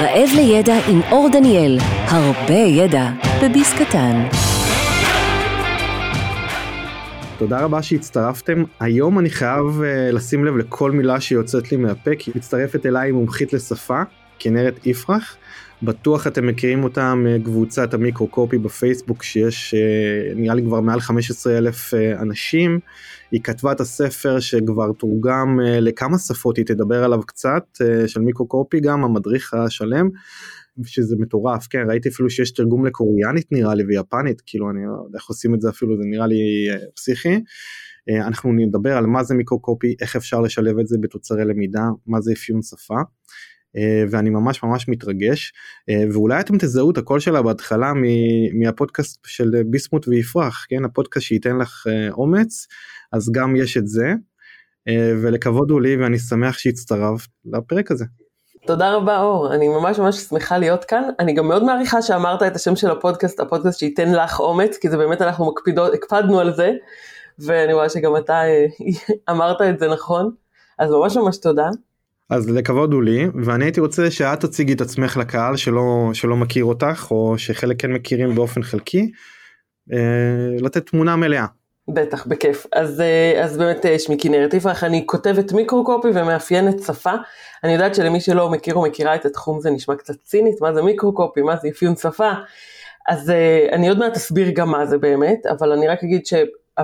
רעב לידע עם אור דניאל, הרבה ידע בביס קטן. תודה רבה שהצטרפתם. היום אני חייב uh, לשים לב לכל מילה שיוצאת לי מהפה, כי מצטרפת אליי מומחית לשפה, כנרת יפרח. בטוח אתם מכירים אותה מקבוצת המיקרו-קופי בפייסבוק, שיש uh, נראה לי כבר מעל 15 אלף uh, אנשים. היא כתבה את הספר שכבר תורגם לכמה שפות, היא תדבר עליו קצת, של מיקרו-קופי גם, המדריך השלם. שזה מטורף, כן, ראיתי אפילו שיש תרגום לקוריאנית נראה לי ויפנית, כאילו אני לא יודע איך עושים את זה אפילו, זה נראה לי פסיכי. אנחנו נדבר על מה זה מיקרו-קופי, איך אפשר לשלב את זה בתוצרי למידה, מה זה אפיון שפה. ואני ממש ממש מתרגש ואולי אתם תזהו את הקול שלה בהתחלה מהפודקאסט של ביסמוט ויפרח כן הפודקאסט שייתן לך אומץ אז גם יש את זה ולכבוד הוא לי ואני שמח שהצטרפת לפרק הזה. תודה רבה אור, אני ממש ממש שמחה להיות כאן. אני גם מאוד מעריכה שאמרת את השם של הפודקאסט, הפודקאסט שייתן לך אומץ, כי זה באמת אנחנו מקפידות, הקפדנו על זה, ואני רואה שגם אתה אה, אמרת את זה נכון, אז ממש ממש תודה. אז לכבוד הוא לי, ואני הייתי רוצה שאת תציגי את עצמך לקהל שלא, שלא מכיר אותך, או שחלק כן מכירים באופן חלקי, אה, לתת תמונה מלאה. בטח, בכיף. אז, אה, אז באמת אה, שמי כנרת יפרח, אני כותבת מיקרו-קופי ומאפיינת שפה. אני יודעת שלמי שלא מכיר או מכירה את התחום זה נשמע קצת צינית, מה זה מיקרו-קופי, מה זה אפיון שפה. אז אני עוד מעט אסביר גם מה זה באמת, אבל אני רק אגיד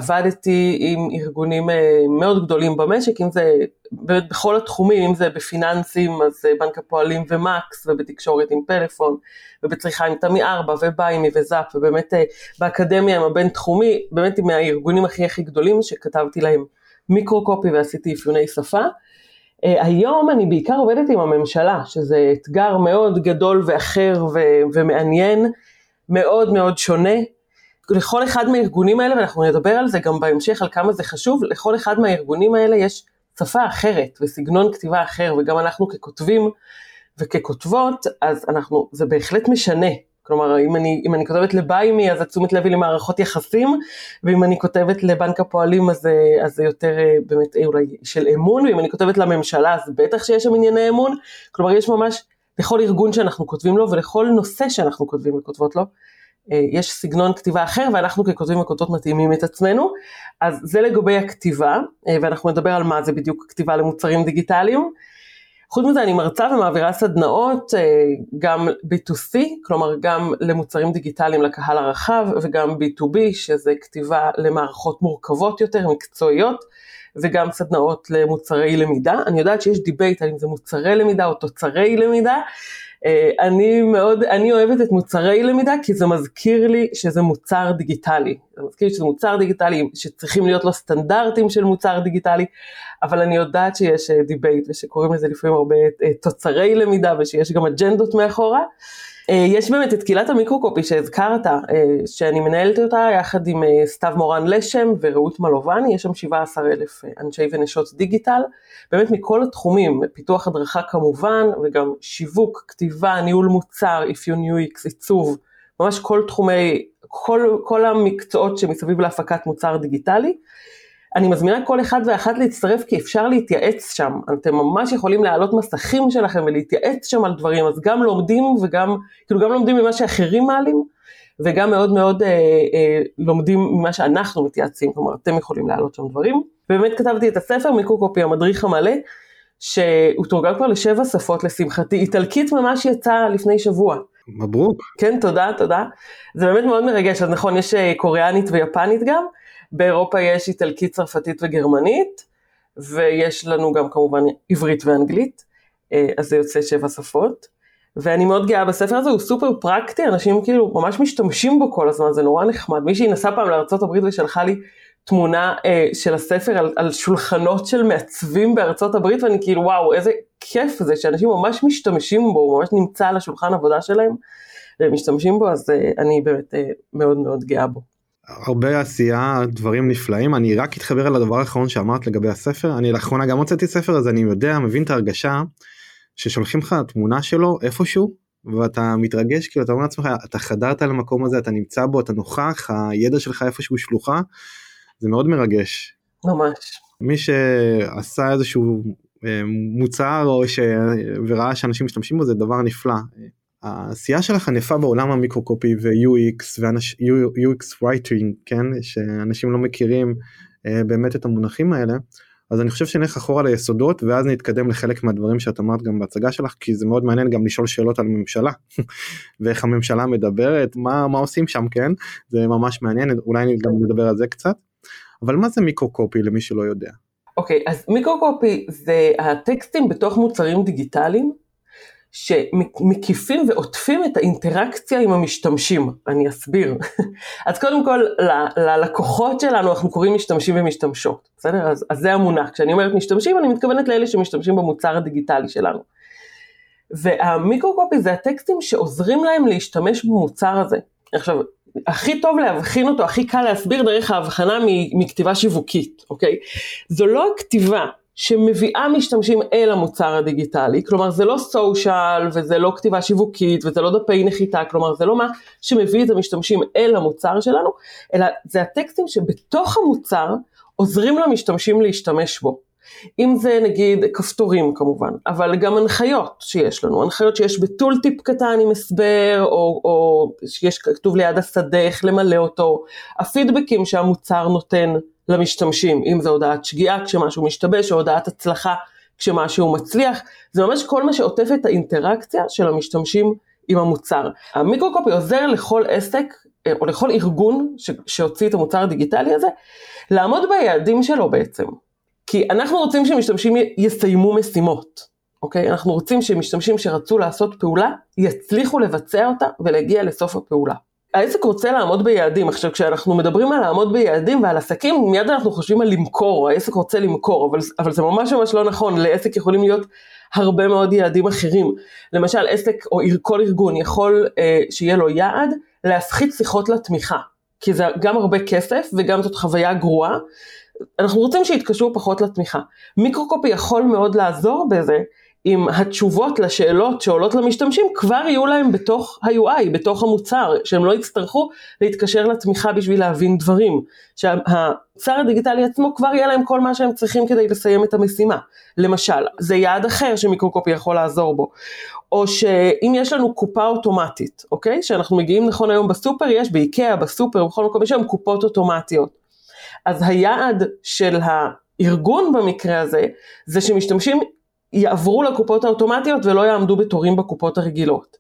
שעבדתי עם ארגונים מאוד גדולים במשק, אם זה באמת בכל התחומים, אם זה בפיננסים, אז בנק הפועלים ומקס, ובתקשורת עם פלאפון, ובצריכה עם תמי ארבע, וביימי וזאפ, ובאמת באקדמיה עם הבינתחומי, באמת עם הארגונים הכי הכי גדולים שכתבתי להם מיקרו-קופי ועשיתי אפיוני שפה. היום אני בעיקר עובדת עם הממשלה, שזה אתגר מאוד גדול ואחר ו- ומעניין, מאוד מאוד שונה. לכל אחד מהארגונים האלה, ואנחנו נדבר על זה גם בהמשך, על כמה זה חשוב, לכל אחד מהארגונים האלה יש שפה אחרת וסגנון כתיבה אחר, וגם אנחנו ככותבים וככותבות, אז אנחנו, זה בהחלט משנה. כלומר, אם אני, אם אני כותבת לביימי, אז התשומת לב היא למערכות יחסים, ואם אני כותבת לבנק הפועלים, אז, אז זה יותר באמת אולי של אמון, ואם אני כותבת לממשלה, אז בטח שיש שם ענייני אמון. כלומר, יש ממש, לכל ארגון שאנחנו כותבים לו, ולכל נושא שאנחנו כותבים וכותבות לו, יש סגנון כתיבה אחר, ואנחנו ככותבים וכותבות מתאימים את עצמנו. אז זה לגבי הכתיבה, ואנחנו נדבר על מה זה בדיוק כתיבה למוצרים דיגיטליים. חוץ מזה אני מרצה ומעבירה סדנאות גם B2C, כלומר גם למוצרים דיגיטליים לקהל הרחב וגם B2B שזה כתיבה למערכות מורכבות יותר, מקצועיות, וגם סדנאות למוצרי למידה. אני יודעת שיש debate על אם זה מוצרי למידה או תוצרי למידה. אני מאוד, אני אוהבת את מוצרי למידה כי זה מזכיר לי שזה מוצר דיגיטלי. זה מזכיר לי שזה מוצר דיגיטלי שצריכים להיות לו סטנדרטים של מוצר דיגיטלי, אבל אני יודעת שיש debate ושקוראים לזה לפעמים הרבה תוצרי למידה ושיש גם אג'נדות מאחורה. יש באמת את קהילת המיקרוקופי שהזכרת, שאני מנהלת אותה יחד עם סתיו מורן לשם ורעות מלובני, יש שם 17 אלף אנשי ונשות דיגיטל, באמת מכל התחומים, פיתוח הדרכה כמובן, וגם שיווק, כתיבה, ניהול מוצר, אפיון UX, עיצוב, ממש כל תחומי, כל, כל המקצועות שמסביב להפקת מוצר דיגיטלי. אני מזמינה כל אחד ואחת להצטרף כי אפשר להתייעץ שם, אתם ממש יכולים להעלות מסכים שלכם ולהתייעץ שם על דברים, אז גם לומדים וגם, כאילו גם לומדים ממה שאחרים מעלים, וגם מאוד מאוד אה, אה, לומדים ממה שאנחנו מתייעצים, כלומר אתם יכולים להעלות שם דברים. באמת כתבתי את הספר מיקרוקופי המדריך המלא, שהוא תורגם כבר לשבע שפות לשמחתי, איטלקית ממש יצא לפני שבוע. מברוק. כן, תודה, תודה. זה באמת מאוד מרגש, אז נכון, יש קוריאנית ויפנית גם. באירופה יש איטלקית, צרפתית וגרמנית, ויש לנו גם כמובן עברית ואנגלית, אז זה יוצא שבע שפות. ואני מאוד גאה בספר הזה, הוא סופר פרקטי, אנשים כאילו ממש משתמשים בו כל הזמן, זה נורא נחמד. מישהי נסעה פעם לארה"ב ושלחה לי תמונה אה, של הספר על, על שולחנות של מעצבים בארצות הברית, ואני כאילו וואו, איזה כיף זה שאנשים ממש משתמשים בו, הוא ממש נמצא על השולחן עבודה שלהם, והם משתמשים בו, אז אה, אני באמת אה, מאוד מאוד גאה בו. הרבה עשייה דברים נפלאים אני רק אתחבר על הדבר האחרון שאמרת לגבי הספר אני לאחרונה גם הוצאתי ספר אז אני יודע מבין את ההרגשה ששולחים לך תמונה שלו איפשהו ואתה מתרגש כאילו אתה אומר לעצמך אתה חדרת למקום הזה אתה נמצא בו אתה נוכח הידע שלך איפשהו שלוחה זה מאוד מרגש. ממש. מי שעשה איזשהו מוצר או ש... וראה שאנשים משתמשים בו זה דבר נפלא. העשייה שלך ענפה בעולם המיקרו-קופי ו-UX ו-UX writing, כן, שאנשים לא מכירים באמת את המונחים האלה. אז אני חושב שנלך אחורה ליסודות ואז נתקדם לחלק מהדברים שאת אמרת גם בהצגה שלך כי זה מאוד מעניין גם לשאול שאלות על ממשלה ואיך הממשלה מדברת מה מה עושים שם כן זה ממש מעניין אולי גם נדבר על זה קצת אבל מה זה מיקרו קופי למי שלא יודע. אוקיי okay, אז מיקרו קופי זה הטקסטים בתוך מוצרים דיגיטליים שמקיפים ועוטפים את האינטראקציה עם המשתמשים, אני אסביר. אז קודם כל, ללקוחות שלנו אנחנו קוראים משתמשים ומשתמשות, בסדר? אז, אז זה המונח. כשאני אומרת משתמשים, אני מתכוונת לאלה שמשתמשים במוצר הדיגיטלי שלנו. והמיקרו-קופי זה הטקסטים שעוזרים להם להשתמש במוצר הזה. עכשיו, הכי טוב להבחין אותו, הכי קל להסביר דרך ההבחנה מכתיבה שיווקית, אוקיי? זו לא הכתיבה שמביאה משתמשים אל המוצר הדיגיטלי, כלומר זה לא סושיאל וזה לא כתיבה שיווקית וזה לא דפי נחיתה, כלומר זה לא מה שמביא את המשתמשים אל המוצר שלנו, אלא זה הטקסטים שבתוך המוצר עוזרים למשתמשים להשתמש בו. אם זה נגיד כפתורים כמובן, אבל גם הנחיות שיש לנו, הנחיות שיש בטול טיפ קטן עם הסבר, או, או שיש כתוב ליד השדה איך למלא אותו, הפידבקים שהמוצר נותן למשתמשים, אם זה הודעת שגיאה כשמשהו משתבש, או הודעת הצלחה כשמשהו מצליח, זה ממש כל מה שעוטף את האינטראקציה של המשתמשים עם המוצר. המיקרוקופי עוזר לכל עסק, אה, או לכל ארגון ש- שהוציא את המוצר הדיגיטלי הזה, לעמוד ביעדים שלו בעצם. כי אנחנו רוצים שמשתמשים יסיימו משימות, אוקיי? אנחנו רוצים שמשתמשים שרצו לעשות פעולה, יצליחו לבצע אותה ולהגיע לסוף הפעולה. העסק רוצה לעמוד ביעדים. עכשיו, כשאנחנו מדברים על לעמוד ביעדים ועל עסקים, מיד אנחנו חושבים על למכור, העסק רוצה למכור, אבל, אבל זה ממש ממש לא נכון, לעסק יכולים להיות הרבה מאוד יעדים אחרים. למשל, עסק או כל ארגון יכול אה, שיהיה לו יעד להפחית שיחות לתמיכה, כי זה גם הרבה כסף וגם זאת חוויה גרועה. אנחנו רוצים שיתקשרו פחות לתמיכה. מיקרוקופי יכול מאוד לעזור בזה, אם התשובות לשאלות שעולות למשתמשים כבר יהיו להם בתוך ה-UI, בתוך המוצר, שהם לא יצטרכו להתקשר לתמיכה בשביל להבין דברים. שהמוצר הדיגיטלי עצמו כבר יהיה להם כל מה שהם צריכים כדי לסיים את המשימה. למשל, זה יעד אחר שמיקרוקופי יכול לעזור בו. או שאם יש לנו קופה אוטומטית, אוקיי? שאנחנו מגיעים נכון היום בסופר, יש באיקאה, בסופר, בכל מקום יש היום קופות אוטומטיות. אז היעד של הארגון במקרה הזה, זה שמשתמשים יעברו לקופות האוטומטיות ולא יעמדו בתורים בקופות הרגילות.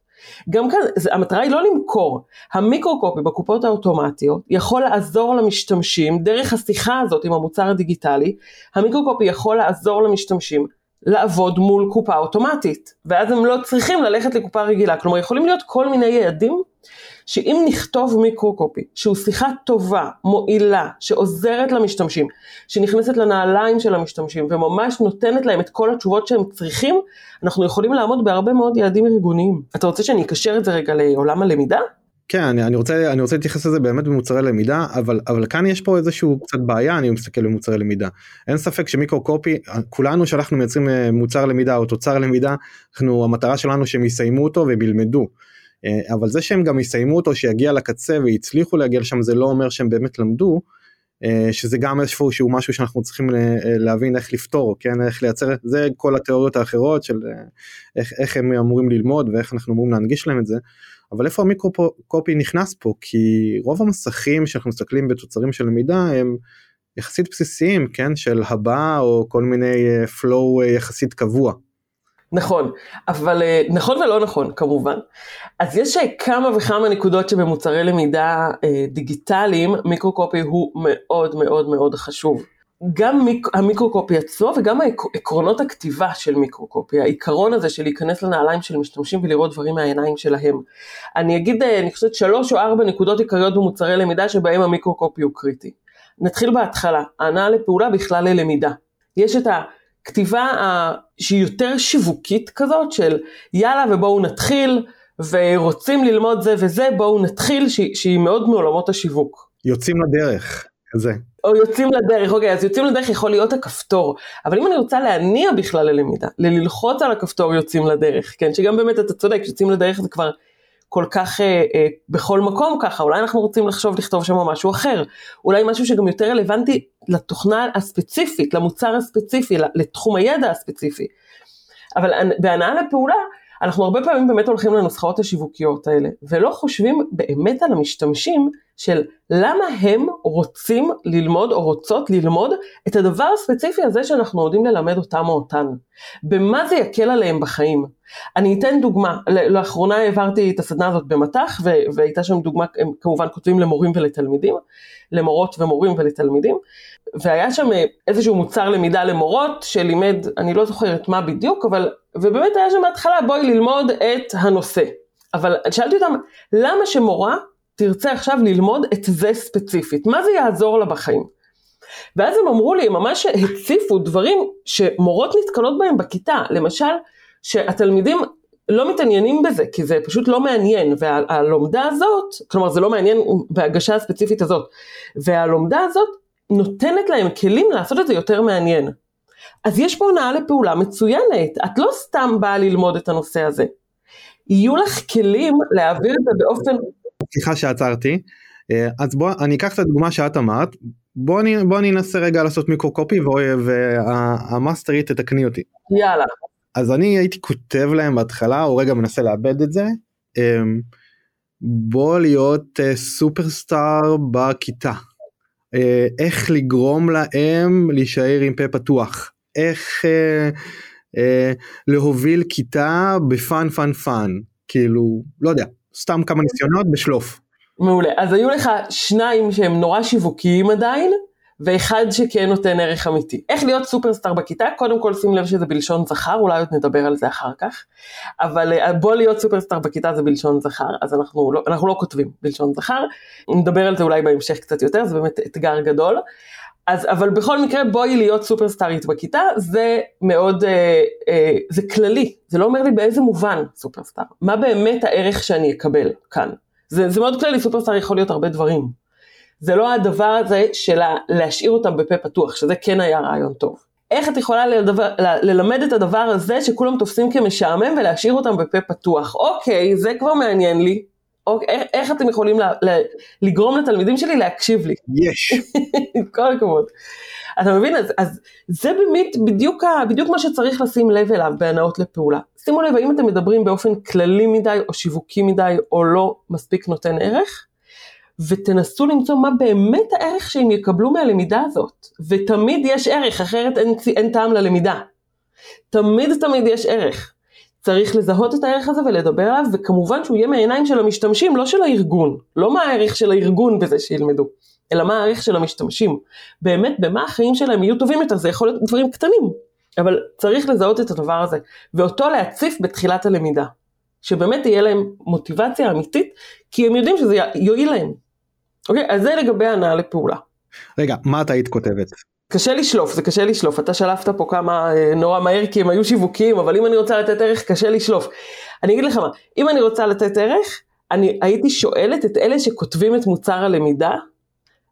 גם כאן, המטרה היא לא למכור, המיקרוקופי בקופות האוטומטיות יכול לעזור למשתמשים, דרך השיחה הזאת עם המוצר הדיגיטלי, המיקרוקופי יכול לעזור למשתמשים לעבוד מול קופה אוטומטית, ואז הם לא צריכים ללכת לקופה רגילה, כלומר יכולים להיות כל מיני יעדים שאם נכתוב מיקרו-קופי, שהוא שיחה טובה, מועילה, שעוזרת למשתמשים, שנכנסת לנעליים של המשתמשים וממש נותנת להם את כל התשובות שהם צריכים, אנחנו יכולים לעמוד בהרבה מאוד יעדים ארגוניים. אתה רוצה שאני אקשר את זה רגע לעולם הלמידה? כן אני, אני רוצה אני רוצה להתייחס לזה באמת במוצרי למידה אבל אבל כאן יש פה איזשהו קצת בעיה אני מסתכל במוצרי למידה אין ספק שמיקרו קופי כולנו שאנחנו מייצרים אה, מוצר למידה או תוצר למידה אנחנו המטרה שלנו שהם יסיימו אותו והם ילמדו אבל זה שהם גם יסיימו אותו שיגיע לקצה והצליחו להגיע לשם זה לא אומר שהם באמת למדו. אה, שזה גם איזשהו שהוא משהו שאנחנו צריכים אה, להבין איך לפתור כן? איך לייצר זה כל התיאוריות האחרות של איך, איך הם אמורים ללמוד ואיך אנחנו אמורים להנגיש להם את זה. אבל איפה המיקרו קופי נכנס פה? כי רוב המסכים שאנחנו מסתכלים בתוצרים של למידה הם יחסית בסיסיים כן? של הבא או כל מיני flow יחסית קבוע נכון, אבל אה, נכון ולא נכון כמובן. אז יש אה, כמה וכמה נקודות שבמוצרי למידה אה, דיגיטליים מיקרוקופי הוא מאוד מאוד מאוד חשוב. גם מיק, המיקרוקופי עצמו וגם עקרונות הכתיבה של מיקרוקופי, העיקרון הזה של להיכנס לנעליים של משתמשים ולראות דברים מהעיניים שלהם. אני אגיד, אני חושבת שלוש או ארבע נקודות עיקריות במוצרי למידה שבהם המיקרוקופי הוא קריטי. נתחיל בהתחלה, הנעה לפעולה בכלל ללמידה. יש את ה... כתיבה שהיא יותר שיווקית כזאת של יאללה ובואו נתחיל ורוצים ללמוד זה וזה בואו נתחיל שהיא, שהיא מאוד מעולמות השיווק. יוצאים לדרך, כזה. או יוצאים לדרך, אוקיי, אז יוצאים לדרך יכול להיות הכפתור, אבל אם אני רוצה להניע בכלל ללמידה, ללחוץ על הכפתור יוצאים לדרך, כן, שגם באמת אתה צודק, יוצאים לדרך זה כבר כל כך אה, אה, בכל מקום ככה, אולי אנחנו רוצים לחשוב לכתוב שם משהו אחר, אולי משהו שגם יותר רלוונטי לתוכנה הספציפית, למוצר הספציפי, לתחום הידע הספציפי. אבל בהנאה לפעולה, אנחנו הרבה פעמים באמת הולכים לנוסחאות השיווקיות האלה, ולא חושבים באמת על המשתמשים של למה הם רוצים ללמוד או רוצות ללמוד את הדבר הספציפי הזה שאנחנו יודעים ללמד אותם או אותן. במה זה יקל עליהם בחיים. אני אתן דוגמה, לאחרונה העברתי את הסדנה הזאת במט"ח, והייתה שם דוגמה, הם כמובן כותבים למורים ולתלמידים, למורות ומורים ולתלמידים, והיה שם איזשהו מוצר למידה למורות שלימד, אני לא זוכרת מה בדיוק, אבל, ובאמת היה שם בהתחלה בואי ללמוד את הנושא. אבל שאלתי אותם, למה שמורה תרצה עכשיו ללמוד את זה ספציפית? מה זה יעזור לה בחיים? ואז הם אמרו לי, הם ממש הציפו דברים שמורות נתקלות בהם בכיתה, למשל, שהתלמידים לא מתעניינים בזה, כי זה פשוט לא מעניין, והלומדה הזאת, כלומר זה לא מעניין בהגשה הספציפית הזאת, והלומדה הזאת נותנת להם כלים לעשות את זה יותר מעניין. אז יש פה הונאה לפעולה מצוינת, את לא סתם באה ללמוד את הנושא הזה. יהיו לך כלים להעביר את זה באופן... סליחה שעצרתי, אה, אז בוא אני אקח את הדוגמה שאת אמרת, בוא אני, בוא אני אנסה רגע לעשות מיקרו קופי והמאסטרית תתקני אותי. יאללה. אז אני הייתי כותב להם בהתחלה, או רגע מנסה לאבד את זה, אמ, בוא להיות אה, סופרסטאר בכיתה. אה, איך לגרום להם להישאר עם פה פתוח, איך אה, אה, להוביל כיתה ב fun fun fun, כאילו, לא יודע, סתם כמה ניסיונות בשלוף. מעולה, אז היו לך שניים שהם נורא שיווקיים עדיין, ואחד שכן נותן ערך אמיתי. איך להיות סופרסטאר בכיתה? קודם כל שים לב שזה בלשון זכר, אולי עוד נדבר על זה אחר כך, אבל אה, בוא להיות סופרסטאר בכיתה זה בלשון זכר, אז אנחנו לא, אנחנו לא כותבים בלשון זכר, נדבר על זה אולי בהמשך קצת יותר, זה באמת אתגר גדול. אז אבל בכל מקרה בואי להיות סופרסטארית בכיתה זה מאוד אה, אה, זה כללי זה לא אומר לי באיזה מובן סופרסטאר מה באמת הערך שאני אקבל כאן זה, זה מאוד כללי סופרסטאר יכול להיות הרבה דברים זה לא הדבר הזה של להשאיר אותם בפה פתוח, שזה כן היה רעיון טוב. איך את יכולה לדבר, ללמד את הדבר הזה שכולם תופסים כמשעמם ולהשאיר אותם בפה פתוח? אוקיי, זה כבר מעניין לי. אוקיי, איך, איך אתם יכולים לגרום לתלמידים שלי להקשיב לי? יש. כל הכבוד. אתה מבין? אז, אז זה באמת בדיוק, ה, בדיוק מה שצריך לשים לב אליו בהנאות לפעולה. שימו לב, האם אתם מדברים באופן כללי מדי או שיווקי מדי או לא מספיק נותן ערך? ותנסו למצוא מה באמת הערך שהם יקבלו מהלמידה הזאת. ותמיד יש ערך, אחרת אין, אין טעם ללמידה. תמיד תמיד יש ערך. צריך לזהות את הערך הזה ולדבר עליו, וכמובן שהוא יהיה מהעיניים של המשתמשים, לא של הארגון. לא מה הערך של הארגון בזה שילמדו, אלא מה הערך של המשתמשים. באמת, במה החיים שלהם יהיו טובים יותר, זה יכול להיות דברים קטנים, אבל צריך לזהות את הדבר הזה, ואותו להציף בתחילת הלמידה. שבאמת תהיה להם מוטיבציה אמיתית, כי הם יודעים שזה יועיל להם. אוקיי, אז זה לגבי הנעה לפעולה. רגע, מה את היית כותבת? קשה לשלוף, זה קשה לשלוף, אתה שלפת פה כמה אה, נורא מהר כי הם היו שיווקים, אבל אם אני רוצה לתת ערך קשה לשלוף. אני אגיד לך מה, אם אני רוצה לתת ערך, אני הייתי שואלת את אלה שכותבים את מוצר הלמידה,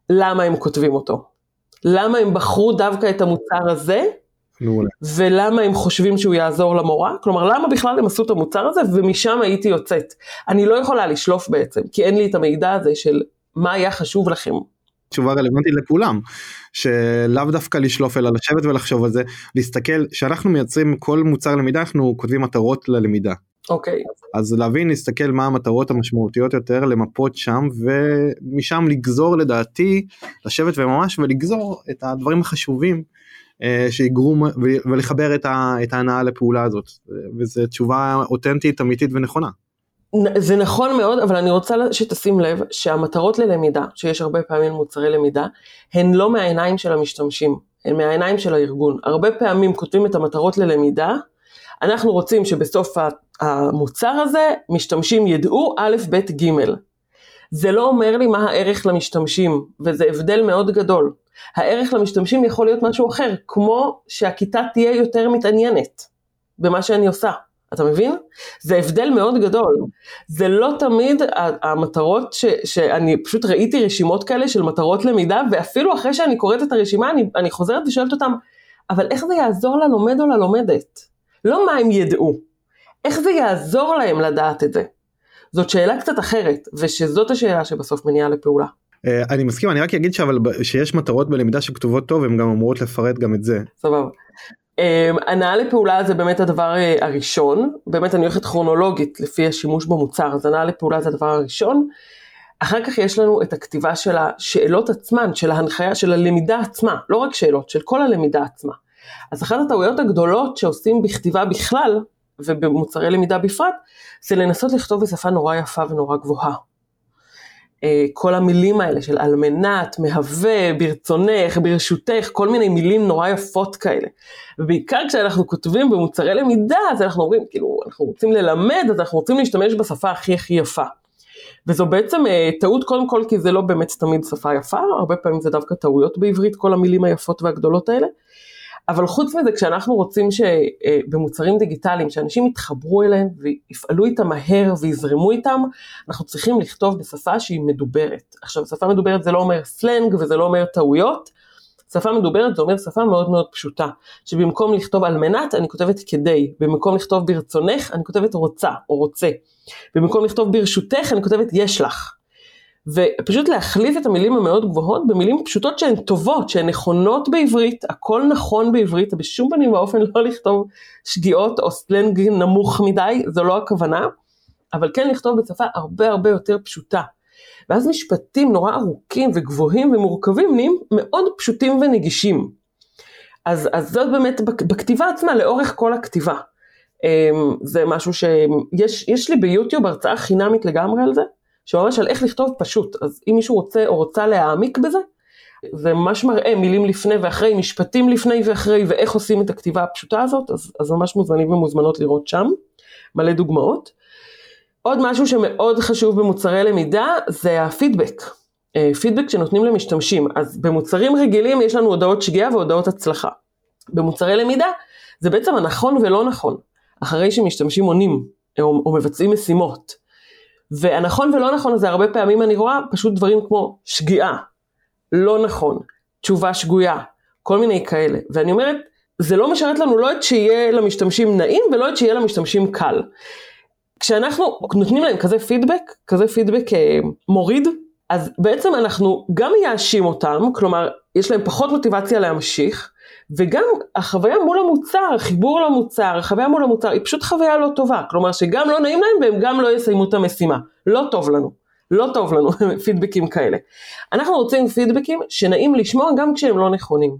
למה הם כותבים אותו. למה הם בחרו דווקא את המוצר הזה, מעולה. ולמה הם חושבים שהוא יעזור למורה, כלומר למה בכלל הם עשו את המוצר הזה, ומשם הייתי יוצאת. אני לא יכולה לשלוף בעצם, כי אין לי את המידע הזה של מה היה חשוב לכם? תשובה רלוונטית לכולם, שלאו דווקא לשלוף אלא לשבת ולחשוב על זה, להסתכל, כשאנחנו מייצרים כל מוצר למידה אנחנו כותבים מטרות ללמידה. אוקיי. Okay. אז להבין, להסתכל מה המטרות המשמעותיות יותר, למפות שם, ומשם לגזור לדעתי, לשבת וממש ולגזור את הדברים החשובים אה, שיגרו ולחבר את ההנאה לפעולה הזאת, וזו תשובה אותנטית, אמיתית ונכונה. זה נכון מאוד, אבל אני רוצה שתשים לב שהמטרות ללמידה, שיש הרבה פעמים מוצרי למידה, הן לא מהעיניים של המשתמשים, הן מהעיניים של הארגון. הרבה פעמים כותבים את המטרות ללמידה, אנחנו רוצים שבסוף המוצר הזה משתמשים ידעו א', ב', ג'. זה לא אומר לי מה הערך למשתמשים, וזה הבדל מאוד גדול. הערך למשתמשים יכול להיות משהו אחר, כמו שהכיתה תהיה יותר מתעניינת במה שאני עושה. אתה מבין? זה הבדל מאוד גדול. זה לא תמיד המטרות, ש, שאני פשוט ראיתי רשימות כאלה של מטרות למידה, ואפילו אחרי שאני קוראת את הרשימה, אני, אני חוזרת ושואלת אותם, אבל איך זה יעזור ללומד או ללומדת? לא מה הם ידעו, איך זה יעזור להם לדעת את זה. זאת שאלה קצת אחרת, ושזאת השאלה שבסוף מניעה לפעולה. אה, אני מסכים אני רק אגיד שאבל שיש מטרות בלמידה שכתובות טוב הן גם אמורות לפרט גם את זה. סבבה. אמ, הנעה לפעולה זה באמת הדבר אה, הראשון, באמת אני הולכת כרונולוגית לפי השימוש במוצר, אז הנעה לפעולה זה הדבר הראשון. אחר כך יש לנו את הכתיבה של השאלות עצמן, של ההנחיה, של הלמידה עצמה, לא רק שאלות, של כל הלמידה עצמה. אז אחת הטעויות הגדולות שעושים בכתיבה בכלל, ובמוצרי למידה בפרט, זה לנסות לכתוב בשפה נורא יפה ונורא גבוהה. אה, כל המילים האלה של על מנת, מהווה, ברצונך, ברשותך, כל מיני מילים נורא יפות כאלה. ובעיקר כשאנחנו כותבים במוצרי למידה, אז אנחנו אומרים, כאילו, אנחנו רוצים ללמד, אז אנחנו רוצים להשתמש בשפה הכי הכי יפה. וזו בעצם אה, טעות קודם כל כי זה לא באמת תמיד שפה יפה, הרבה פעמים זה דווקא טעויות בעברית, כל המילים היפות והגדולות האלה. אבל חוץ מזה, כשאנחנו רוצים שבמוצרים אה, דיגיטליים, שאנשים יתחברו אליהם ויפעלו איתם מהר ויזרמו איתם, אנחנו צריכים לכתוב בשפה שהיא מדוברת. עכשיו, שפה מדוברת זה לא אומר סלנג וזה לא אומר טעויות, שפה מדוברת זה אומר שפה מאוד מאוד פשוטה, שבמקום לכתוב על מנת, אני כותבת כדי, במקום לכתוב ברצונך, אני כותבת רוצה או רוצה, במקום לכתוב ברשותך, אני כותבת יש לך. ופשוט להחליף את המילים המאוד גבוהות במילים פשוטות שהן טובות, שהן נכונות בעברית, הכל נכון בעברית, בשום פנים ואופן לא לכתוב שגיאות או סלנג נמוך מדי, זו לא הכוונה, אבל כן לכתוב בשפה הרבה הרבה יותר פשוטה. ואז משפטים נורא ארוכים וגבוהים ומורכבים נהיים מאוד פשוטים ונגישים. אז, אז זאת באמת בכתיבה עצמה, לאורך כל הכתיבה. אמ, זה משהו שיש לי ביוטיוב הרצאה חינמית לגמרי על זה, שממש על איך לכתוב פשוט, אז אם מישהו רוצה או רוצה להעמיק בזה, זה ממש מראה מילים לפני ואחרי, משפטים לפני ואחרי, ואיך עושים את הכתיבה הפשוטה הזאת, אז, אז ממש מוזמנים ומוזמנות לראות שם, מלא דוגמאות. עוד משהו שמאוד חשוב במוצרי למידה זה הפידבק. אה, פידבק שנותנים למשתמשים. אז במוצרים רגילים יש לנו הודעות שגיאה והודעות הצלחה. במוצרי למידה זה בעצם הנכון ולא נכון, אחרי שמשתמשים עונים או, או מבצעים משימות. והנכון ולא נכון הזה הרבה פעמים אני רואה פשוט דברים כמו שגיאה, לא נכון, תשובה שגויה, כל מיני כאלה. ואני אומרת, זה לא משרת לנו לא את שיהיה למשתמשים נעים ולא את שיהיה למשתמשים קל. כשאנחנו נותנים להם כזה פידבק, כזה פידבק אה, מוריד, אז בעצם אנחנו גם מייאשים אותם, כלומר, יש להם פחות מוטיבציה להמשיך, וגם החוויה מול המוצר, החיבור למוצר, החוויה מול המוצר, היא פשוט חוויה לא טובה. כלומר, שגם לא נעים להם והם גם לא יסיימו את המשימה. לא טוב לנו. לא טוב לנו פידבקים כאלה. אנחנו רוצים פידבקים שנעים לשמוע גם כשהם לא נכונים.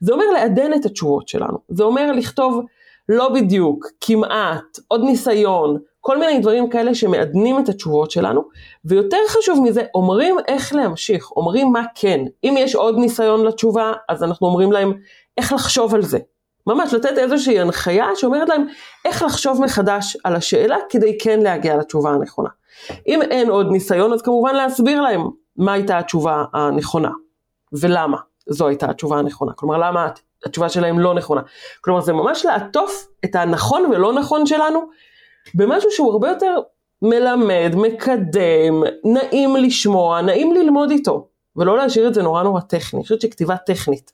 זה אומר לעדן את התשובות שלנו. זה אומר לכתוב לא בדיוק, כמעט, עוד ניסיון, כל מיני דברים כאלה שמעדנים את התשובות שלנו, ויותר חשוב מזה, אומרים איך להמשיך, אומרים מה כן. אם יש עוד ניסיון לתשובה, אז אנחנו אומרים להם איך לחשוב על זה. ממש לתת איזושהי הנחיה שאומרת להם איך לחשוב מחדש על השאלה כדי כן להגיע לתשובה הנכונה. אם אין עוד ניסיון, אז כמובן להסביר להם מה הייתה התשובה הנכונה, ולמה זו הייתה התשובה הנכונה. כלומר, למה התשובה שלהם לא נכונה. כלומר, זה ממש לעטוף את הנכון ולא נכון שלנו במשהו שהוא הרבה יותר מלמד, מקדם, נעים לשמוע, נעים ללמוד איתו, ולא להשאיר את זה נורא נורא טכני. אני חושבת שכתיבה טכנית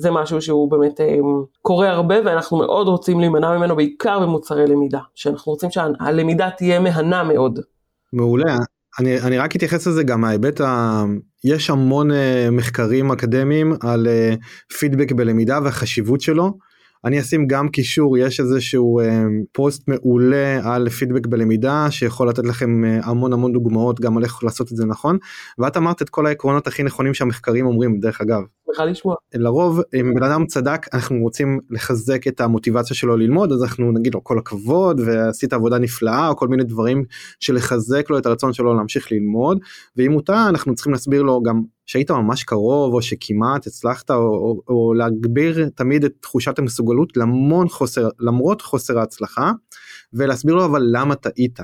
זה משהו שהוא באמת אה, קורה הרבה ואנחנו מאוד רוצים להימנע ממנו בעיקר במוצרי למידה, שאנחנו רוצים שהלמידה תהיה מהנה מאוד. מעולה. אני, אני רק אתייחס לזה גם מההיבט ה... יש המון uh, מחקרים אקדמיים על פידבק בלמידה והחשיבות שלו. אני אשים גם קישור יש איזשהו אה, פוסט מעולה על פידבק בלמידה שיכול לתת לכם אה, המון המון דוגמאות גם על איך לעשות את זה נכון. ואת אמרת את כל העקרונות הכי נכונים שהמחקרים אומרים דרך אגב. לרוב אם בן אדם צדק אנחנו רוצים לחזק את המוטיבציה שלו ללמוד אז אנחנו נגיד לו כל הכבוד ועשית עבודה נפלאה או כל מיני דברים של לחזק לו את הרצון שלו להמשיך ללמוד. ואם הוא טעה אנחנו צריכים להסביר לו גם שהיית ממש קרוב או שכמעט הצלחת או, או, או להגביר תמיד את תחושת המסוגלות למון חוסר למרות חוסר ההצלחה ולהסביר לו אבל למה טעית.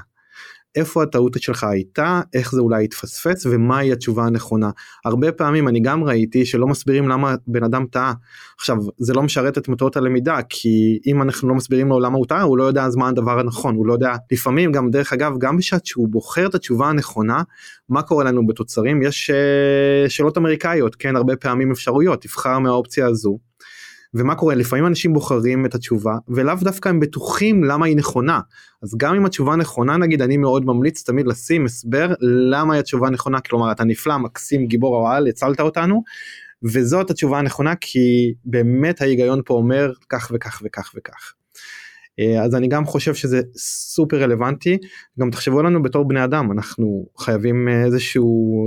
איפה הטעות שלך הייתה, איך זה אולי התפספס ומהי התשובה הנכונה. הרבה פעמים אני גם ראיתי שלא מסבירים למה בן אדם טעה. עכשיו זה לא משרת את מטרות הלמידה כי אם אנחנו לא מסבירים לו למה הוא טעה הוא לא יודע אז מה הדבר הנכון הוא לא יודע לפעמים גם דרך אגב גם בשעת שהוא בוחר את התשובה הנכונה מה קורה לנו בתוצרים יש uh, שאלות אמריקאיות כן הרבה פעמים אפשרויות תבחר מהאופציה הזו. ומה קורה? לפעמים אנשים בוחרים את התשובה ולאו דווקא הם בטוחים למה היא נכונה. אז גם אם התשובה נכונה נגיד אני מאוד ממליץ תמיד לשים הסבר למה התשובה נכונה. כלומר אתה נפלא מקסים גיבור או על הצלת אותנו וזאת התשובה הנכונה כי באמת ההיגיון פה אומר כך וכך וכך וכך. אה, אז אני גם חושב שזה סופר רלוונטי. גם תחשבו לנו בתור בני אדם אנחנו חייבים איזושהי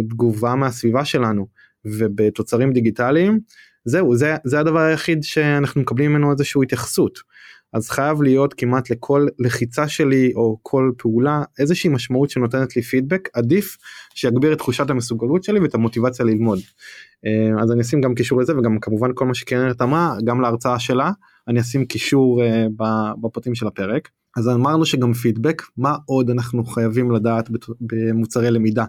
תגובה מהסביבה שלנו ובתוצרים דיגיטליים זהו זה זה הדבר היחיד שאנחנו מקבלים ממנו איזושהי התייחסות אז חייב להיות כמעט לכל לחיצה שלי או כל פעולה איזושהי משמעות שנותנת לי פידבק עדיף שיגביר את תחושת המסוגלות שלי ואת המוטיבציה ללמוד. אה, אז אני אשים גם קישור לזה וגם כמובן כל מה שקרנט אמרה גם להרצאה שלה אני אשים קישור אה, בפרטים של הפרק. אז אמרנו שגם פידבק מה עוד אנחנו חייבים לדעת במוצרי למידה.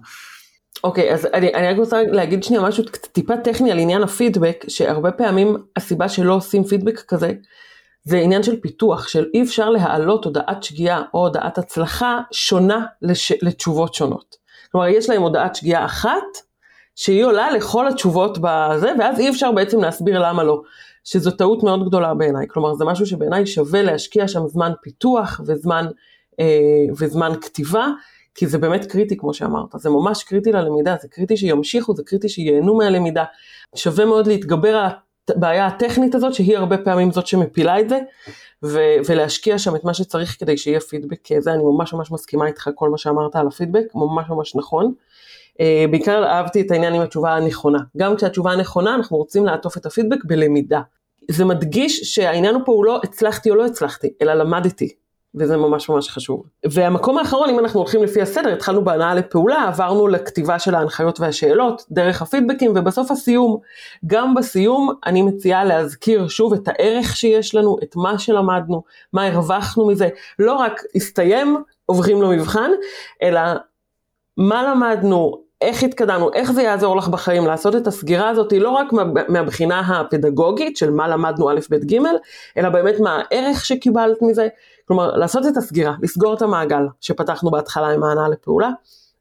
אוקיי, okay, אז אני, אני רק רוצה להגיד שנייה משהו טיפה טכני על עניין הפידבק, שהרבה פעמים הסיבה שלא עושים פידבק כזה, זה עניין של פיתוח, של אי אפשר להעלות הודעת שגיאה או הודעת הצלחה שונה לש, לתשובות שונות. כלומר, יש להם הודעת שגיאה אחת, שהיא עולה לכל התשובות בזה, ואז אי אפשר בעצם להסביר למה לא. שזו טעות מאוד גדולה בעיניי, כלומר זה משהו שבעיניי שווה להשקיע שם זמן פיתוח וזמן, אה, וזמן כתיבה, כי זה באמת קריטי כמו שאמרת, זה ממש קריטי ללמידה, זה קריטי שימשיכו, זה קריטי שייהנו מהלמידה, שווה מאוד להתגבר על הבעיה הטכנית הזאת שהיא הרבה פעמים זאת שמפילה את זה, ו- ולהשקיע שם את מה שצריך כדי שיהיה פידבק זה, אני ממש ממש מסכימה איתך כל מה שאמרת על הפידבק, ממש ממש נכון. Uh, בעיקר אהבתי את העניין עם התשובה הנכונה, גם כשהתשובה הנכונה אנחנו רוצים לעטוף את הפידבק בלמידה. זה מדגיש שהעניין פה הוא לא הצלחתי או לא הצלחתי, אלא למדתי, וזה ממש ממש חשוב. והמקום האחרון, אם אנחנו הולכים לפי הסדר, התחלנו בהנאה לפעולה, עברנו לכתיבה של ההנחיות והשאלות, דרך הפידבקים, ובסוף הסיום. גם בסיום אני מציעה להזכיר שוב את הערך שיש לנו, את מה שלמדנו, מה הרווחנו מזה, לא רק הסתיים, עוברים למבחן, אלא מה למדנו, איך התקדמנו, איך זה יעזור לך בחיים לעשות את הסגירה הזאת, לא רק מה, מהבחינה הפדגוגית של מה למדנו א', ב', ג', אלא באמת מה הערך שקיבלת מזה, כלומר לעשות את הסגירה, לסגור את המעגל שפתחנו בהתחלה עם ההנאה לפעולה,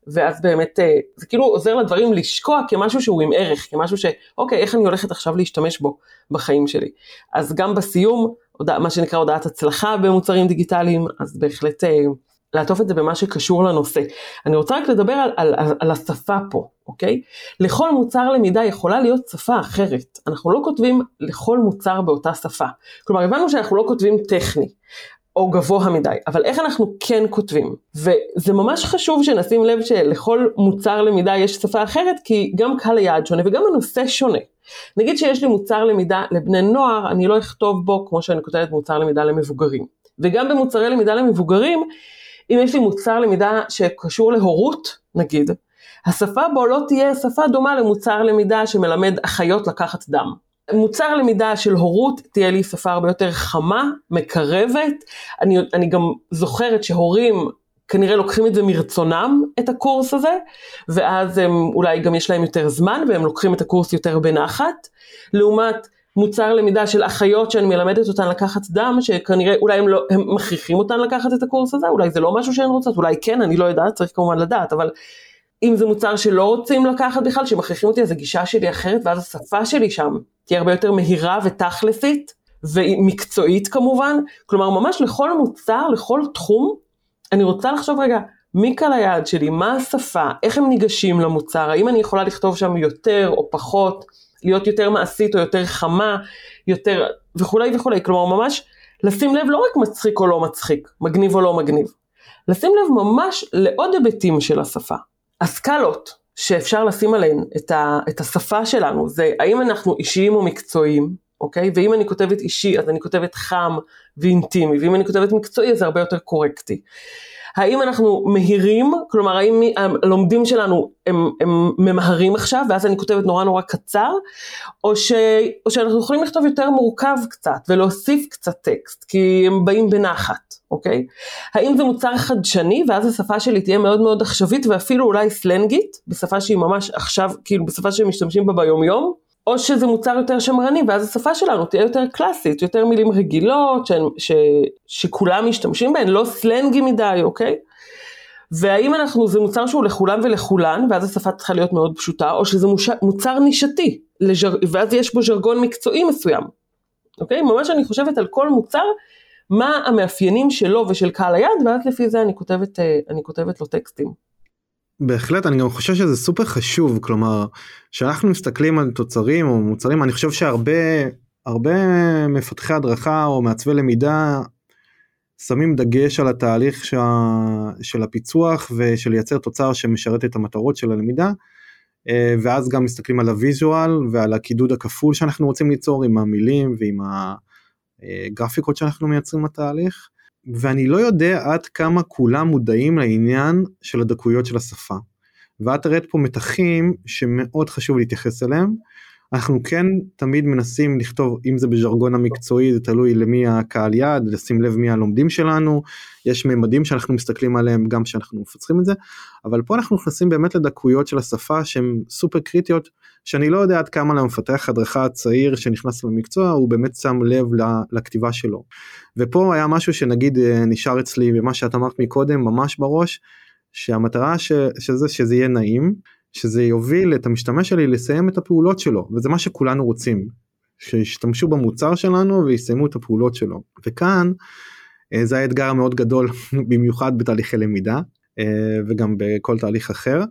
ואז באמת אה, זה כאילו עוזר לדברים לשקוע כמשהו שהוא עם ערך, כמשהו שאוקיי, איך אני הולכת עכשיו להשתמש בו בחיים שלי. אז גם בסיום, מה שנקרא הודעת הצלחה במוצרים דיגיטליים, אז בהחלט אה, לעטוף את זה במה שקשור לנושא. אני רוצה רק לדבר על, על, על, השפה פה, אוקיי? לכל מוצר למידה יכולה להיות שפה אחרת. אנחנו לא כותבים לכל מוצר באותה שפה. כלומר, הבנו שאנחנו לא כותבים טכני. או גבוה מדי, אבל איך אנחנו כן כותבים? וזה ממש חשוב שנשים לב שלכל מוצר למידה יש שפה אחרת, כי גם קהל היעד שונה וגם הנושא שונה. נגיד שיש לי מוצר למידה לבני נוער, אני לא אכתוב בו כמו שאני כותבת מוצר למידה למבוגרים. וגם במוצרי למידה למבוגרים, אם יש לי מוצר למידה שקשור להורות, נגיד, השפה בו לא תהיה שפה דומה למוצר למידה שמלמד אחיות לקחת דם. מוצר למידה של הורות תהיה לי שפה הרבה יותר חמה, מקרבת. אני, אני גם זוכרת שהורים כנראה לוקחים את זה מרצונם, את הקורס הזה, ואז הם אולי גם יש להם יותר זמן והם לוקחים את הקורס יותר בנחת. לעומת מוצר למידה של אחיות שאני מלמדת אותן לקחת דם, שכנראה אולי הם, לא, הם מכריחים אותן לקחת את הקורס הזה, אולי זה לא משהו שהן רוצות, אולי כן, אני לא יודעת, צריך כמובן לדעת, אבל אם זה מוצר שלא רוצים לקחת בכלל, שמכריחים אותי, אז הגישה שלי אחרת, ואז השפה שלי שם תהיה הרבה יותר מהירה ותכלסית, ומקצועית כמובן, כלומר ממש לכל מוצר, לכל תחום, אני רוצה לחשוב רגע, מי קהל היעד שלי, מה השפה, איך הם ניגשים למוצר, האם אני יכולה לכתוב שם יותר או פחות, להיות יותר מעשית או יותר חמה, יותר וכולי וכולי, כלומר ממש לשים לב לא רק מצחיק או לא מצחיק, מגניב או לא מגניב, לשים לב ממש לעוד היבטים של השפה. הסקלות שאפשר לשים עליהן את, ה, את השפה שלנו זה האם אנחנו אישיים או מקצועיים, אוקיי? ואם אני כותבת אישי אז אני כותבת חם ואינטימי, ואם אני כותבת מקצועי אז זה הרבה יותר קורקטי. האם אנחנו מהירים, כלומר האם הלומדים שלנו הם, הם ממהרים עכשיו ואז אני כותבת נורא נורא קצר, או, ש, או שאנחנו יכולים לכתוב יותר מורכב קצת ולהוסיף קצת טקסט, כי הם באים בנחת, אוקיי? האם זה מוצר חדשני ואז השפה שלי תהיה מאוד מאוד עכשווית ואפילו אולי סלנגית, בשפה שהיא ממש עכשיו, כאילו בשפה שהם משתמשים בה ביום יום? או שזה מוצר יותר שמרני, ואז השפה שלנו תהיה יותר קלאסית, יותר מילים רגילות, ש, ש, שכולם משתמשים בהן, לא סלנגי מדי, אוקיי? והאם אנחנו, זה מוצר שהוא לכולם ולכולן, ואז השפה צריכה להיות מאוד פשוטה, או שזה מוש, מוצר נישתי, לז'ר, ואז יש בו ז'רגון מקצועי מסוים. אוקיי? ממש אני חושבת על כל מוצר, מה המאפיינים שלו ושל קהל היעד, ואז לפי זה אני כותבת, אה, אני כותבת לו טקסטים. בהחלט אני גם חושב שזה סופר חשוב כלומר כשאנחנו מסתכלים על תוצרים או מוצרים אני חושב שהרבה הרבה מפתחי הדרכה או מעצבי למידה שמים דגש על התהליך שה, של הפיצוח ושל לייצר תוצר שמשרת את המטרות של הלמידה אה, ואז גם מסתכלים על הוויזואל ועל הקידוד הכפול שאנחנו רוצים ליצור עם המילים ועם הגרפיקות שאנחנו מייצרים לתהליך. ואני לא יודע עד כמה כולם מודעים לעניין של הדקויות של השפה. ואת הראית פה מתחים שמאוד חשוב להתייחס אליהם. אנחנו כן תמיד מנסים לכתוב אם זה בז'רגון המקצועי זה תלוי למי הקהל יעד לשים לב מי הלומדים שלנו. יש ממדים שאנחנו מסתכלים עליהם גם כשאנחנו מפצחים את זה. אבל פה אנחנו נכנסים באמת לדקויות של השפה שהן סופר קריטיות שאני לא יודע עד כמה למפתח הדרכה צעיר שנכנס למקצוע הוא באמת שם לב לכתיבה שלו. ופה היה משהו שנגיד אה, נשאר אצלי במה שאת אמרת מקודם ממש בראש שהמטרה ש, שזה שזה יהיה נעים שזה יוביל את המשתמש שלי לסיים את הפעולות שלו וזה מה שכולנו רוצים שישתמשו במוצר שלנו ויסיימו את הפעולות שלו וכאן אה, זה האתגר המאוד גדול במיוחד בתהליכי למידה אה, וגם בכל תהליך אחר.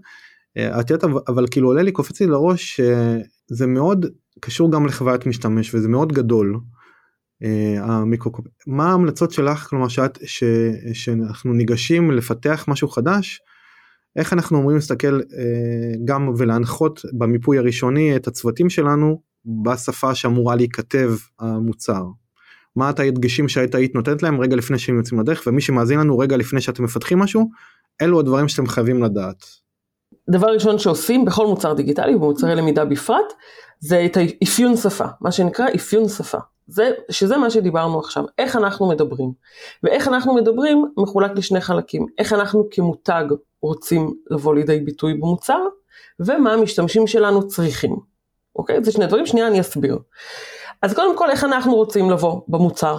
אה, את יודעת אבל כאילו עולה לי קופץ לי לראש שזה מאוד קשור גם לחוויית משתמש וזה מאוד גדול. המיקרוקופ... מה ההמלצות שלך כלומר שאת ש... שאנחנו ניגשים לפתח משהו חדש איך אנחנו אמורים להסתכל אה, גם ולהנחות במיפוי הראשוני את הצוותים שלנו בשפה שאמורה להיכתב המוצר. מה את ההדגשים שהיית היית נותנת להם רגע לפני שהם יוצאים לדרך ומי שמאזין לנו רגע לפני שאתם מפתחים משהו אלו הדברים שאתם חייבים לדעת. דבר ראשון שעושים בכל מוצר דיגיטלי ובמוצרי למידה בפרט זה את האפיון שפה מה שנקרא אפיון שפה זה, שזה מה שדיברנו עכשיו, איך אנחנו מדברים. ואיך אנחנו מדברים מחולק לשני חלקים, איך אנחנו כמותג רוצים לבוא לידי ביטוי במוצר, ומה המשתמשים שלנו צריכים. אוקיי? זה שני דברים, שנייה אני אסביר. אז קודם כל, איך אנחנו רוצים לבוא במוצר,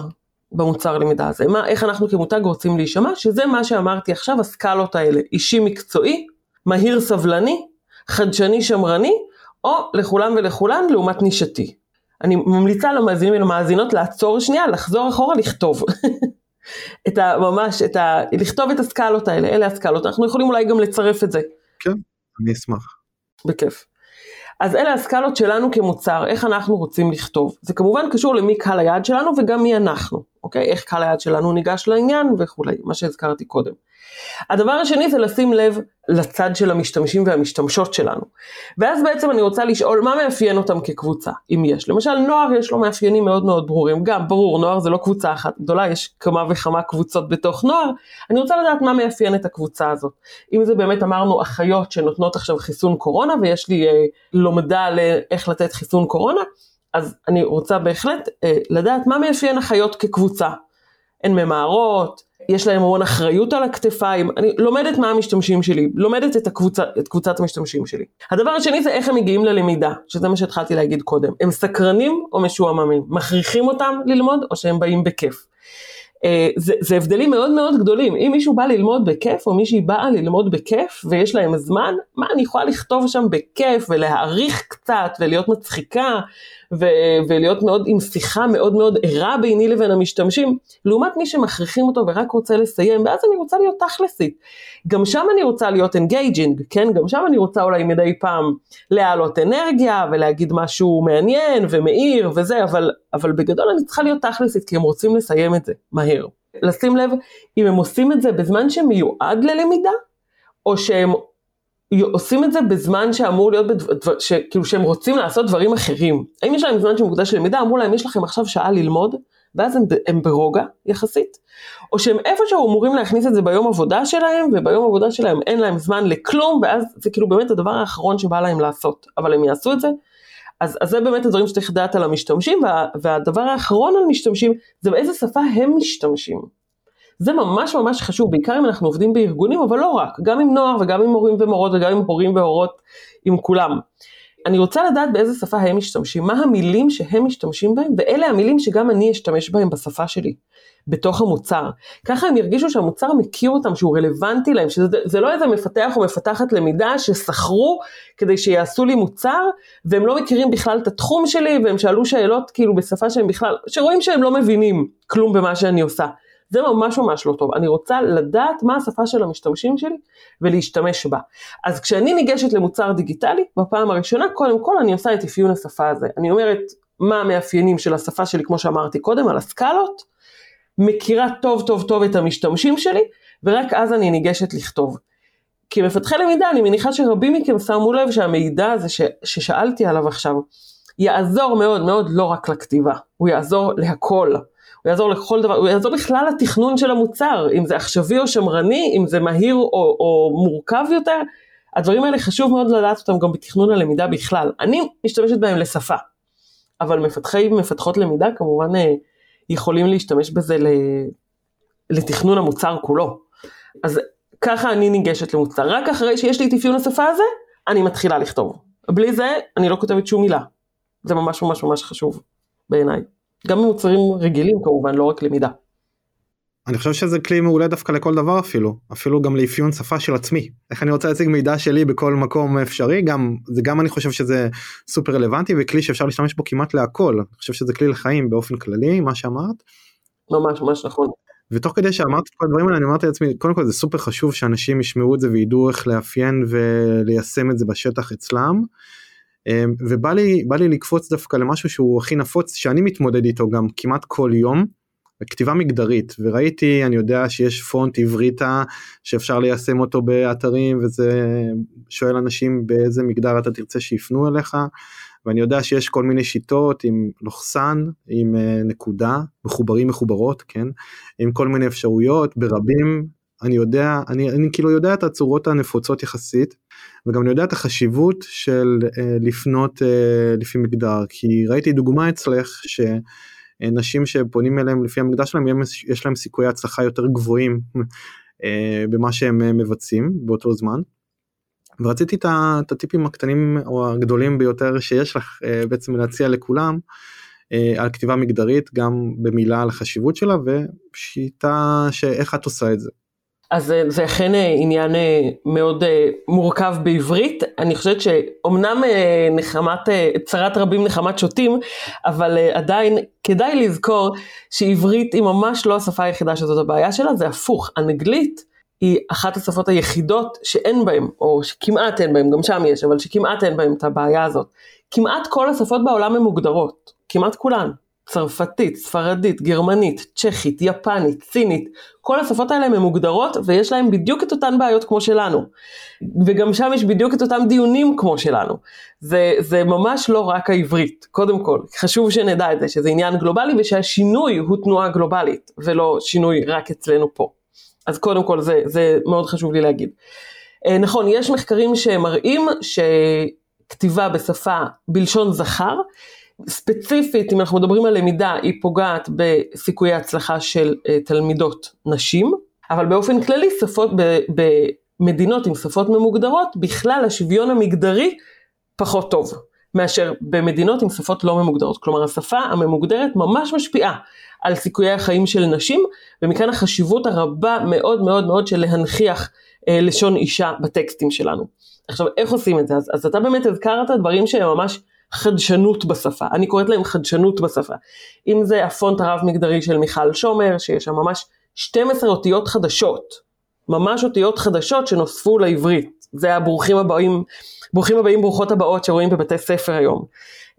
במוצר למידה הזה, מה, איך אנחנו כמותג רוצים להישמע, שזה מה שאמרתי עכשיו, הסקלות האלה, אישי מקצועי, מהיר סבלני, חדשני שמרני, או לכולם ולכולן לעומת נישתי. אני ממליצה למאזינים ולמאזינות לעצור שנייה, לחזור אחורה, לכתוב. את ה... ממש, את ה... לכתוב את הסקלות האלה, אלה הסקלות. אנחנו יכולים אולי גם לצרף את זה. כן, אני אשמח. בכיף. אז אלה הסקלות שלנו כמוצר, איך אנחנו רוצים לכתוב. זה כמובן קשור למי קהל היעד שלנו וגם מי אנחנו, אוקיי? איך קהל היעד שלנו ניגש לעניין וכולי, מה שהזכרתי קודם. הדבר השני זה לשים לב לצד של המשתמשים והמשתמשות שלנו. ואז בעצם אני רוצה לשאול מה מאפיין אותם כקבוצה, אם יש. למשל נוער יש לו מאפיינים מאוד מאוד ברורים, גם ברור נוער זה לא קבוצה אחת גדולה, יש כמה וכמה קבוצות בתוך נוער, אני רוצה לדעת מה מאפיין את הקבוצה הזאת. אם זה באמת אמרנו אחיות שנותנות עכשיו חיסון קורונה ויש לי אה, לומדה לאיך לתת חיסון קורונה, אז אני רוצה בהחלט אה, לדעת מה מאפיין אחיות כקבוצה. הן ממהרות, יש להם המון אחריות על הכתפיים, אני לומדת מה המשתמשים שלי, לומדת את, הקבוצה, את קבוצת המשתמשים שלי. הדבר השני זה איך הם מגיעים ללמידה, שזה מה שהתחלתי להגיד קודם. הם סקרנים או משועממים? מכריחים אותם ללמוד או שהם באים בכיף? אה, זה, זה הבדלים מאוד מאוד גדולים, אם מישהו בא ללמוד בכיף או מישהי באה ללמוד בכיף ויש להם זמן, מה אני יכולה לכתוב שם בכיף ולהעריך קצת ולהיות מצחיקה ו- ולהיות מאוד עם שיחה מאוד מאוד ערה ביני לבין המשתמשים, לעומת מי שמכריחים אותו ורק רוצה לסיים, ואז אני רוצה להיות תכלסית. גם שם אני רוצה להיות engaging, כן? גם שם אני רוצה אולי מדי פעם להעלות אנרגיה ולהגיד משהו מעניין ומאיר וזה, אבל, אבל בגדול אני צריכה להיות תכלסית כי הם רוצים לסיים את זה מהר. לשים לב אם הם עושים את זה בזמן שמיועד ללמידה, או שהם עושים את זה בזמן שאמור להיות, בדבר, ש, כאילו שהם רוצים לעשות דברים אחרים. האם יש להם זמן שמוקדש ללמידה, אמרו להם יש לכם עכשיו שעה ללמוד, ואז הם, הם ברוגע יחסית, או שהם איפשהו אמורים להכניס את זה ביום עבודה שלהם, וביום עבודה שלהם אין להם זמן לכלום, ואז זה כאילו באמת הדבר האחרון שבא להם לעשות, אבל הם יעשו את זה. אז, אז זה באמת הדברים שצריך לדעת על המשתמשים, וה, והדבר האחרון על משתמשים, זה באיזה שפה הם משתמשים. זה ממש ממש חשוב, בעיקר אם אנחנו עובדים בארגונים, אבל לא רק, גם עם נוער וגם עם מורים ומורות וגם עם הורים והורות, עם כולם. אני רוצה לדעת באיזה שפה הם משתמשים, מה המילים שהם משתמשים בהם, ואלה המילים שגם אני אשתמש בהם בשפה שלי. בתוך המוצר. ככה הם ירגישו שהמוצר מכיר אותם, שהוא רלוונטי להם, שזה לא איזה מפתח או מפתחת למידה ששכרו כדי שיעשו לי מוצר, והם לא מכירים בכלל את התחום שלי, והם שאלו שאלות כאילו בשפה שהם בכלל, שרואים שהם לא מבינים כלום במה שאני עושה. זה ממש ממש לא טוב. אני רוצה לדעת מה השפה של המשתמשים שלי ולהשתמש בה. אז כשאני ניגשת למוצר דיגיטלי, בפעם הראשונה, קודם כל אני עושה את אפיון השפה הזה. אני אומרת מה המאפיינים של השפה שלי, כמו שאמרתי קודם, על הסקלות, מכירה טוב טוב טוב את המשתמשים שלי, ורק אז אני ניגשת לכתוב. כמפתחי למידה, אני מניחה שרבים מכם שמו לב שהמידע הזה ש, ששאלתי עליו עכשיו, יעזור מאוד מאוד לא רק לכתיבה, הוא יעזור להכל. הוא יעזור לכל דבר, הוא יעזור בכלל לתכנון של המוצר, אם זה עכשווי או שמרני, אם זה מהיר או, או מורכב יותר, הדברים האלה חשוב מאוד לדעת אותם גם בתכנון הלמידה בכלל. אני משתמשת בהם לשפה, אבל מפתחי מפתחות למידה כמובן אה, יכולים להשתמש בזה לתכנון המוצר כולו. אז ככה אני ניגשת למוצר, רק אחרי שיש לי את אפיון השפה הזה, אני מתחילה לכתוב. בלי זה, אני לא כותבת שום מילה. זה ממש ממש ממש חשוב בעיניי. גם במוצרים רגילים כמובן, לא רק למידה. אני חושב שזה כלי מעולה דווקא לכל דבר אפילו, אפילו גם לאפיון שפה של עצמי. איך אני רוצה להציג מידע שלי בכל מקום אפשרי, גם, זה גם אני חושב שזה סופר רלוונטי וכלי שאפשר להשתמש בו כמעט להכל. אני חושב שזה כלי לחיים באופן כללי, מה שאמרת. ממש ממש נכון. ותוך כדי שאמרת את כל הדברים האלה אני אמרתי לעצמי קודם כל זה סופר חשוב שאנשים ישמעו את זה וידעו איך לאפיין וליישם את זה בשטח אצלם. אמ, ובא לי, לי לקפוץ דווקא למשהו שהוא הכי נפוץ שאני מתמודד איתו גם כמעט כל יום. כתיבה מגדרית. וראיתי אני יודע שיש פונט עבריתה שאפשר ליישם אותו באתרים וזה שואל אנשים באיזה מגדר אתה תרצה שיפנו אליך. ואני יודע שיש כל מיני שיטות עם לוחסן עם אה, נקודה מחוברים מחוברות כן? עם כל מיני אפשרויות ברבים. אני יודע אני, אני כאילו יודע את הצורות הנפוצות יחסית וגם אני יודע את החשיבות של אה, לפנות אה, לפי מגדר כי ראיתי דוגמה אצלך שנשים שפונים אליהם לפי המגדר שלהם יש להם סיכויי הצלחה יותר גבוהים אה, במה שהם מבצעים באותו זמן. ורציתי את, הטיפים הקטנים או הגדולים ביותר שיש לך בעצם להציע לכולם על כתיבה מגדרית גם במילה על החשיבות שלה ושיטה שאיך את עושה את זה. אז זה אכן אה, עניין אה, מאוד אה, מורכב בעברית. אני חושבת שאומנם נחמת, צרת רבים נחמת שוטים, אבל עדיין כדאי לזכור שעברית היא ממש לא השפה היחידה שזאת הבעיה שלה, זה הפוך. אנגלית היא אחת השפות היחידות שאין בהן, או שכמעט אין בהן, גם שם יש, אבל שכמעט אין בהן את הבעיה הזאת. כמעט כל השפות בעולם הן מוגדרות, כמעט כולן. צרפתית, ספרדית, גרמנית, צ'כית, יפנית, סינית, כל השפות האלה הן מוגדרות ויש להן בדיוק את אותן בעיות כמו שלנו. וגם שם יש בדיוק את אותם דיונים כמו שלנו. זה, זה ממש לא רק העברית, קודם כל, חשוב שנדע את זה, שזה עניין גלובלי ושהשינוי הוא תנועה גלובלית, ולא שינוי רק אצלנו פה. אז קודם כל זה, זה מאוד חשוב לי להגיד. אה, נכון, יש מחקרים שמראים שכתיבה בשפה בלשון זכר, ספציפית, אם אנחנו מדברים על למידה, היא פוגעת בסיכויי הצלחה של uh, תלמידות נשים, אבל באופן כללי שפות, במדינות עם שפות ממוגדרות, בכלל השוויון המגדרי פחות טוב מאשר במדינות עם שפות לא ממוגדרות. כלומר, השפה הממוגדרת ממש משפיעה על סיכויי החיים של נשים, ומכאן החשיבות הרבה מאוד מאוד מאוד של להנכיח uh, לשון אישה בטקסטים שלנו. עכשיו, איך עושים את זה? אז, אז אתה באמת הזכרת דברים שהם ממש חדשנות בשפה, אני קוראת להם חדשנות בשפה. אם זה הפונט הרב מגדרי של מיכל שומר, שיש שם ממש 12 אותיות חדשות, ממש אותיות חדשות שנוספו לעברית. זה הברוכים הבאים, ברוכים הבאים, ברוכות הבאות שרואים בבתי ספר היום.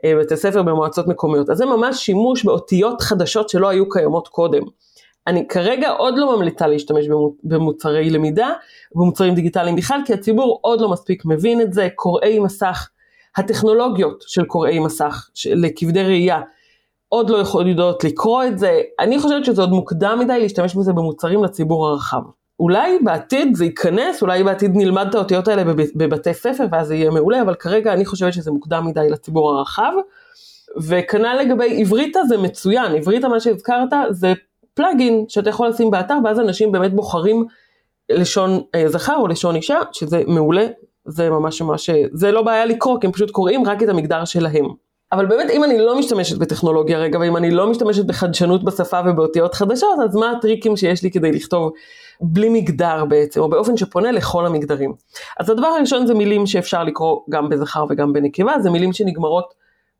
אה, בתי ספר במועצות מקומיות. אז זה ממש שימוש באותיות חדשות שלא היו קיימות קודם. אני כרגע עוד לא ממליצה להשתמש במוצרי למידה, במוצרים דיגיטליים בכלל, כי הציבור עוד לא מספיק מבין את זה, קוראי מסך הטכנולוגיות של קוראי מסך, לכבדי ראייה, עוד לא יכולות לקרוא את זה, אני חושבת שזה עוד מוקדם מדי להשתמש בזה במוצרים לציבור הרחב. אולי בעתיד זה ייכנס, אולי בעתיד נלמד את האותיות האלה בבתי ספר ואז זה יהיה מעולה, אבל כרגע אני חושבת שזה מוקדם מדי לציבור הרחב. וכנ"ל לגבי עבריתה זה מצוין, עבריתה מה שהזכרת זה פלאגין שאתה יכול לשים באתר ואז אנשים באמת בוחרים לשון אה, זכר או לשון אישה, שזה מעולה זה ממש ממש, זה לא בעיה לקרוא, כי הם פשוט קוראים רק את המגדר שלהם. אבל באמת אם אני לא משתמשת בטכנולוגיה רגע, ואם אני לא משתמשת בחדשנות בשפה ובאותיות חדשות, אז מה הטריקים שיש לי כדי לכתוב בלי מגדר בעצם, או באופן שפונה לכל המגדרים. אז הדבר הראשון זה מילים שאפשר לקרוא גם בזכר וגם בנקבה, זה מילים שנגמרות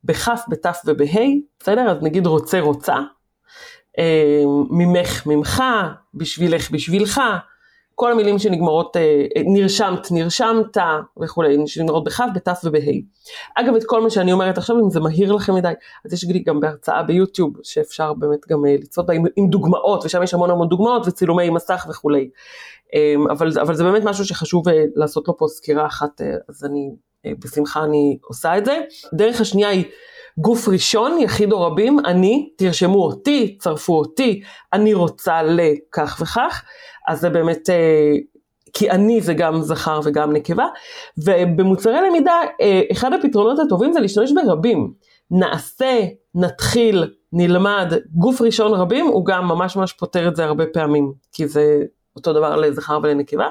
בכף, בתף ובה', בסדר? אז נגיד רוצה רוצה, אה, ממך ממך, בשבילך בשבילך, כל המילים שנגמרות, אה, נרשמת נרשמת וכולי, שנגמרות בכף, בתף ובה'. אגב, את כל מה שאני אומרת עכשיו, אם זה מהיר לכם מדי, אז יש לי גם בהרצאה ביוטיוב, שאפשר באמת גם אה, לצפות בה עם, עם דוגמאות, ושם יש המון המון דוגמאות וצילומי מסך וכולי. אבל, אבל זה באמת משהו שחשוב לעשות לו פה סקירה אחת, אז אני, בשמחה אני עושה את זה. דרך השנייה היא גוף ראשון, יחיד או רבים, אני, תרשמו אותי, צרפו אותי, אני רוצה לכך וכך, אז זה באמת, אה, כי אני זה גם זכר וגם נקבה, ובמוצרי למידה, אה, אחד הפתרונות הטובים זה להשתמש ברבים. נעשה, נתחיל, נלמד, גוף ראשון רבים, הוא גם ממש ממש פותר את זה הרבה פעמים, כי זה אותו דבר לזכר ולנקבה.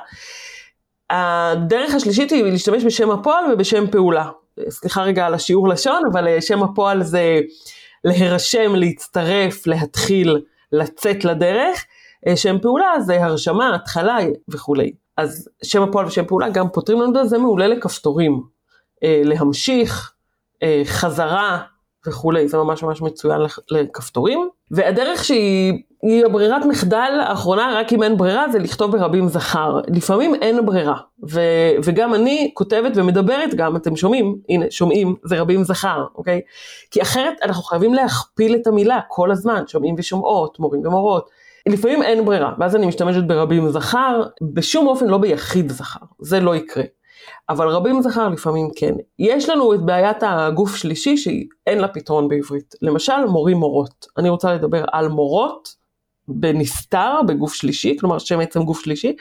הדרך השלישית היא להשתמש בשם הפועל ובשם פעולה. סליחה רגע על השיעור לשון, אבל אה, שם הפועל זה להירשם, להצטרף, להתחיל, לצאת לדרך. אה, שם פעולה זה הרשמה, התחלה וכולי. אז שם הפועל ושם פעולה גם פותרים לנו את זה, זה מעולה לכפתורים. אה, להמשיך, חזרה וכולי, זה ממש ממש מצוין לכפתורים. והדרך שהיא היא הברירת מחדל האחרונה, רק אם אין ברירה, זה לכתוב ברבים זכר. לפעמים אין ברירה, ו, וגם אני כותבת ומדברת גם, אתם שומעים, הנה, שומעים, זה רבים זכר, אוקיי? כי אחרת אנחנו חייבים להכפיל את המילה כל הזמן, שומעים ושומעות, מורים ומורות. לפעמים אין ברירה, ואז אני משתמשת ברבים זכר, בשום אופן לא ביחיד זכר, זה לא יקרה. אבל רבים זכר לפעמים כן. יש לנו את בעיית הגוף שלישי שאין לה פתרון בעברית. למשל, מורים מורות. אני רוצה לדבר על מורות בנסתר, בגוף שלישי, כלומר שם עצם גוף שלישי.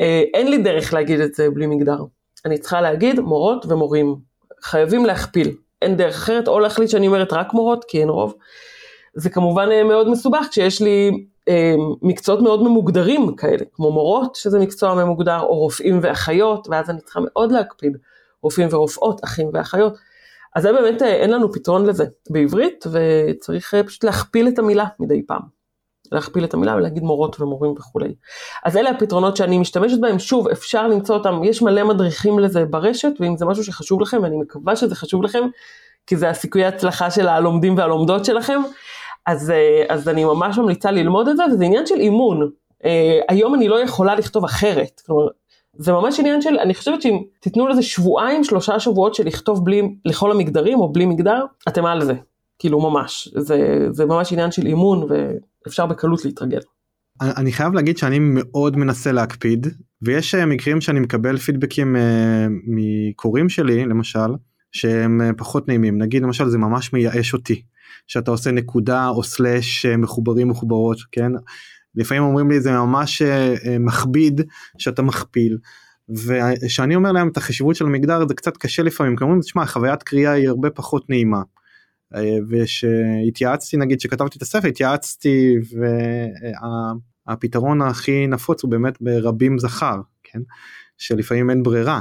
אה, אין לי דרך להגיד את זה בלי מגדר. אני צריכה להגיד מורות ומורים. חייבים להכפיל. אין דרך אחרת, או להחליט שאני אומרת רק מורות, כי אין רוב. זה כמובן אה, מאוד מסובך כשיש לי מקצועות מאוד ממוגדרים כאלה, כמו מורות, שזה מקצוע ממוגדר, או רופאים ואחיות, ואז אני צריכה מאוד להקפיד, רופאים ורופאות, אחים ואחיות. אז זה באמת, אה, אין לנו פתרון לזה בעברית, וצריך אה, פשוט להכפיל את המילה מדי פעם. להכפיל את המילה ולהגיד מורות ומורים וכולי. אז אלה הפתרונות שאני משתמשת בהם, שוב, אפשר למצוא אותם, יש מלא מדריכים לזה ברשת, ואם זה משהו שחשוב לכם, ואני מקווה שזה חשוב לכם, כי זה הסיכוי ההצלחה של הלומדים והלומדות שלכם, אז, אה, אז אני ממש ממליצה ללמוד את זה, וזה עניין של אימון. אה, היום אני לא יכולה לכתוב אחרת, כלומר, זה ממש עניין של, אני חושבת שאם תיתנו לזה שבועיים, שלושה שבועות של לכתוב בלי, לכל המגדרים או בלי מגדר, אתם על זה, כאילו ממש, זה, זה ממש עניין של אימון ואפשר בקלות להתרגל. אני חייב להגיד שאני מאוד מנסה להקפיד ויש אה, מקרים שאני מקבל פידבקים מקוראים שלי למשל שהם פחות נעימים. נגיד למשל זה ממש מייאש אותי שאתה עושה נקודה או סלאש אה, מחוברים מחוברות כן לפעמים אומרים לי זה ממש אה, אה, מכביד שאתה מכפיל. וכשאני אומר להם את החשיבות של המגדר זה קצת קשה לפעמים כי אומרים תשמע חוויית קריאה היא הרבה פחות נעימה. ושהתייעצתי נגיד שכתבתי את הספר התייעצתי והפתרון הכי נפוץ הוא באמת ברבים זכר כן שלפעמים אין ברירה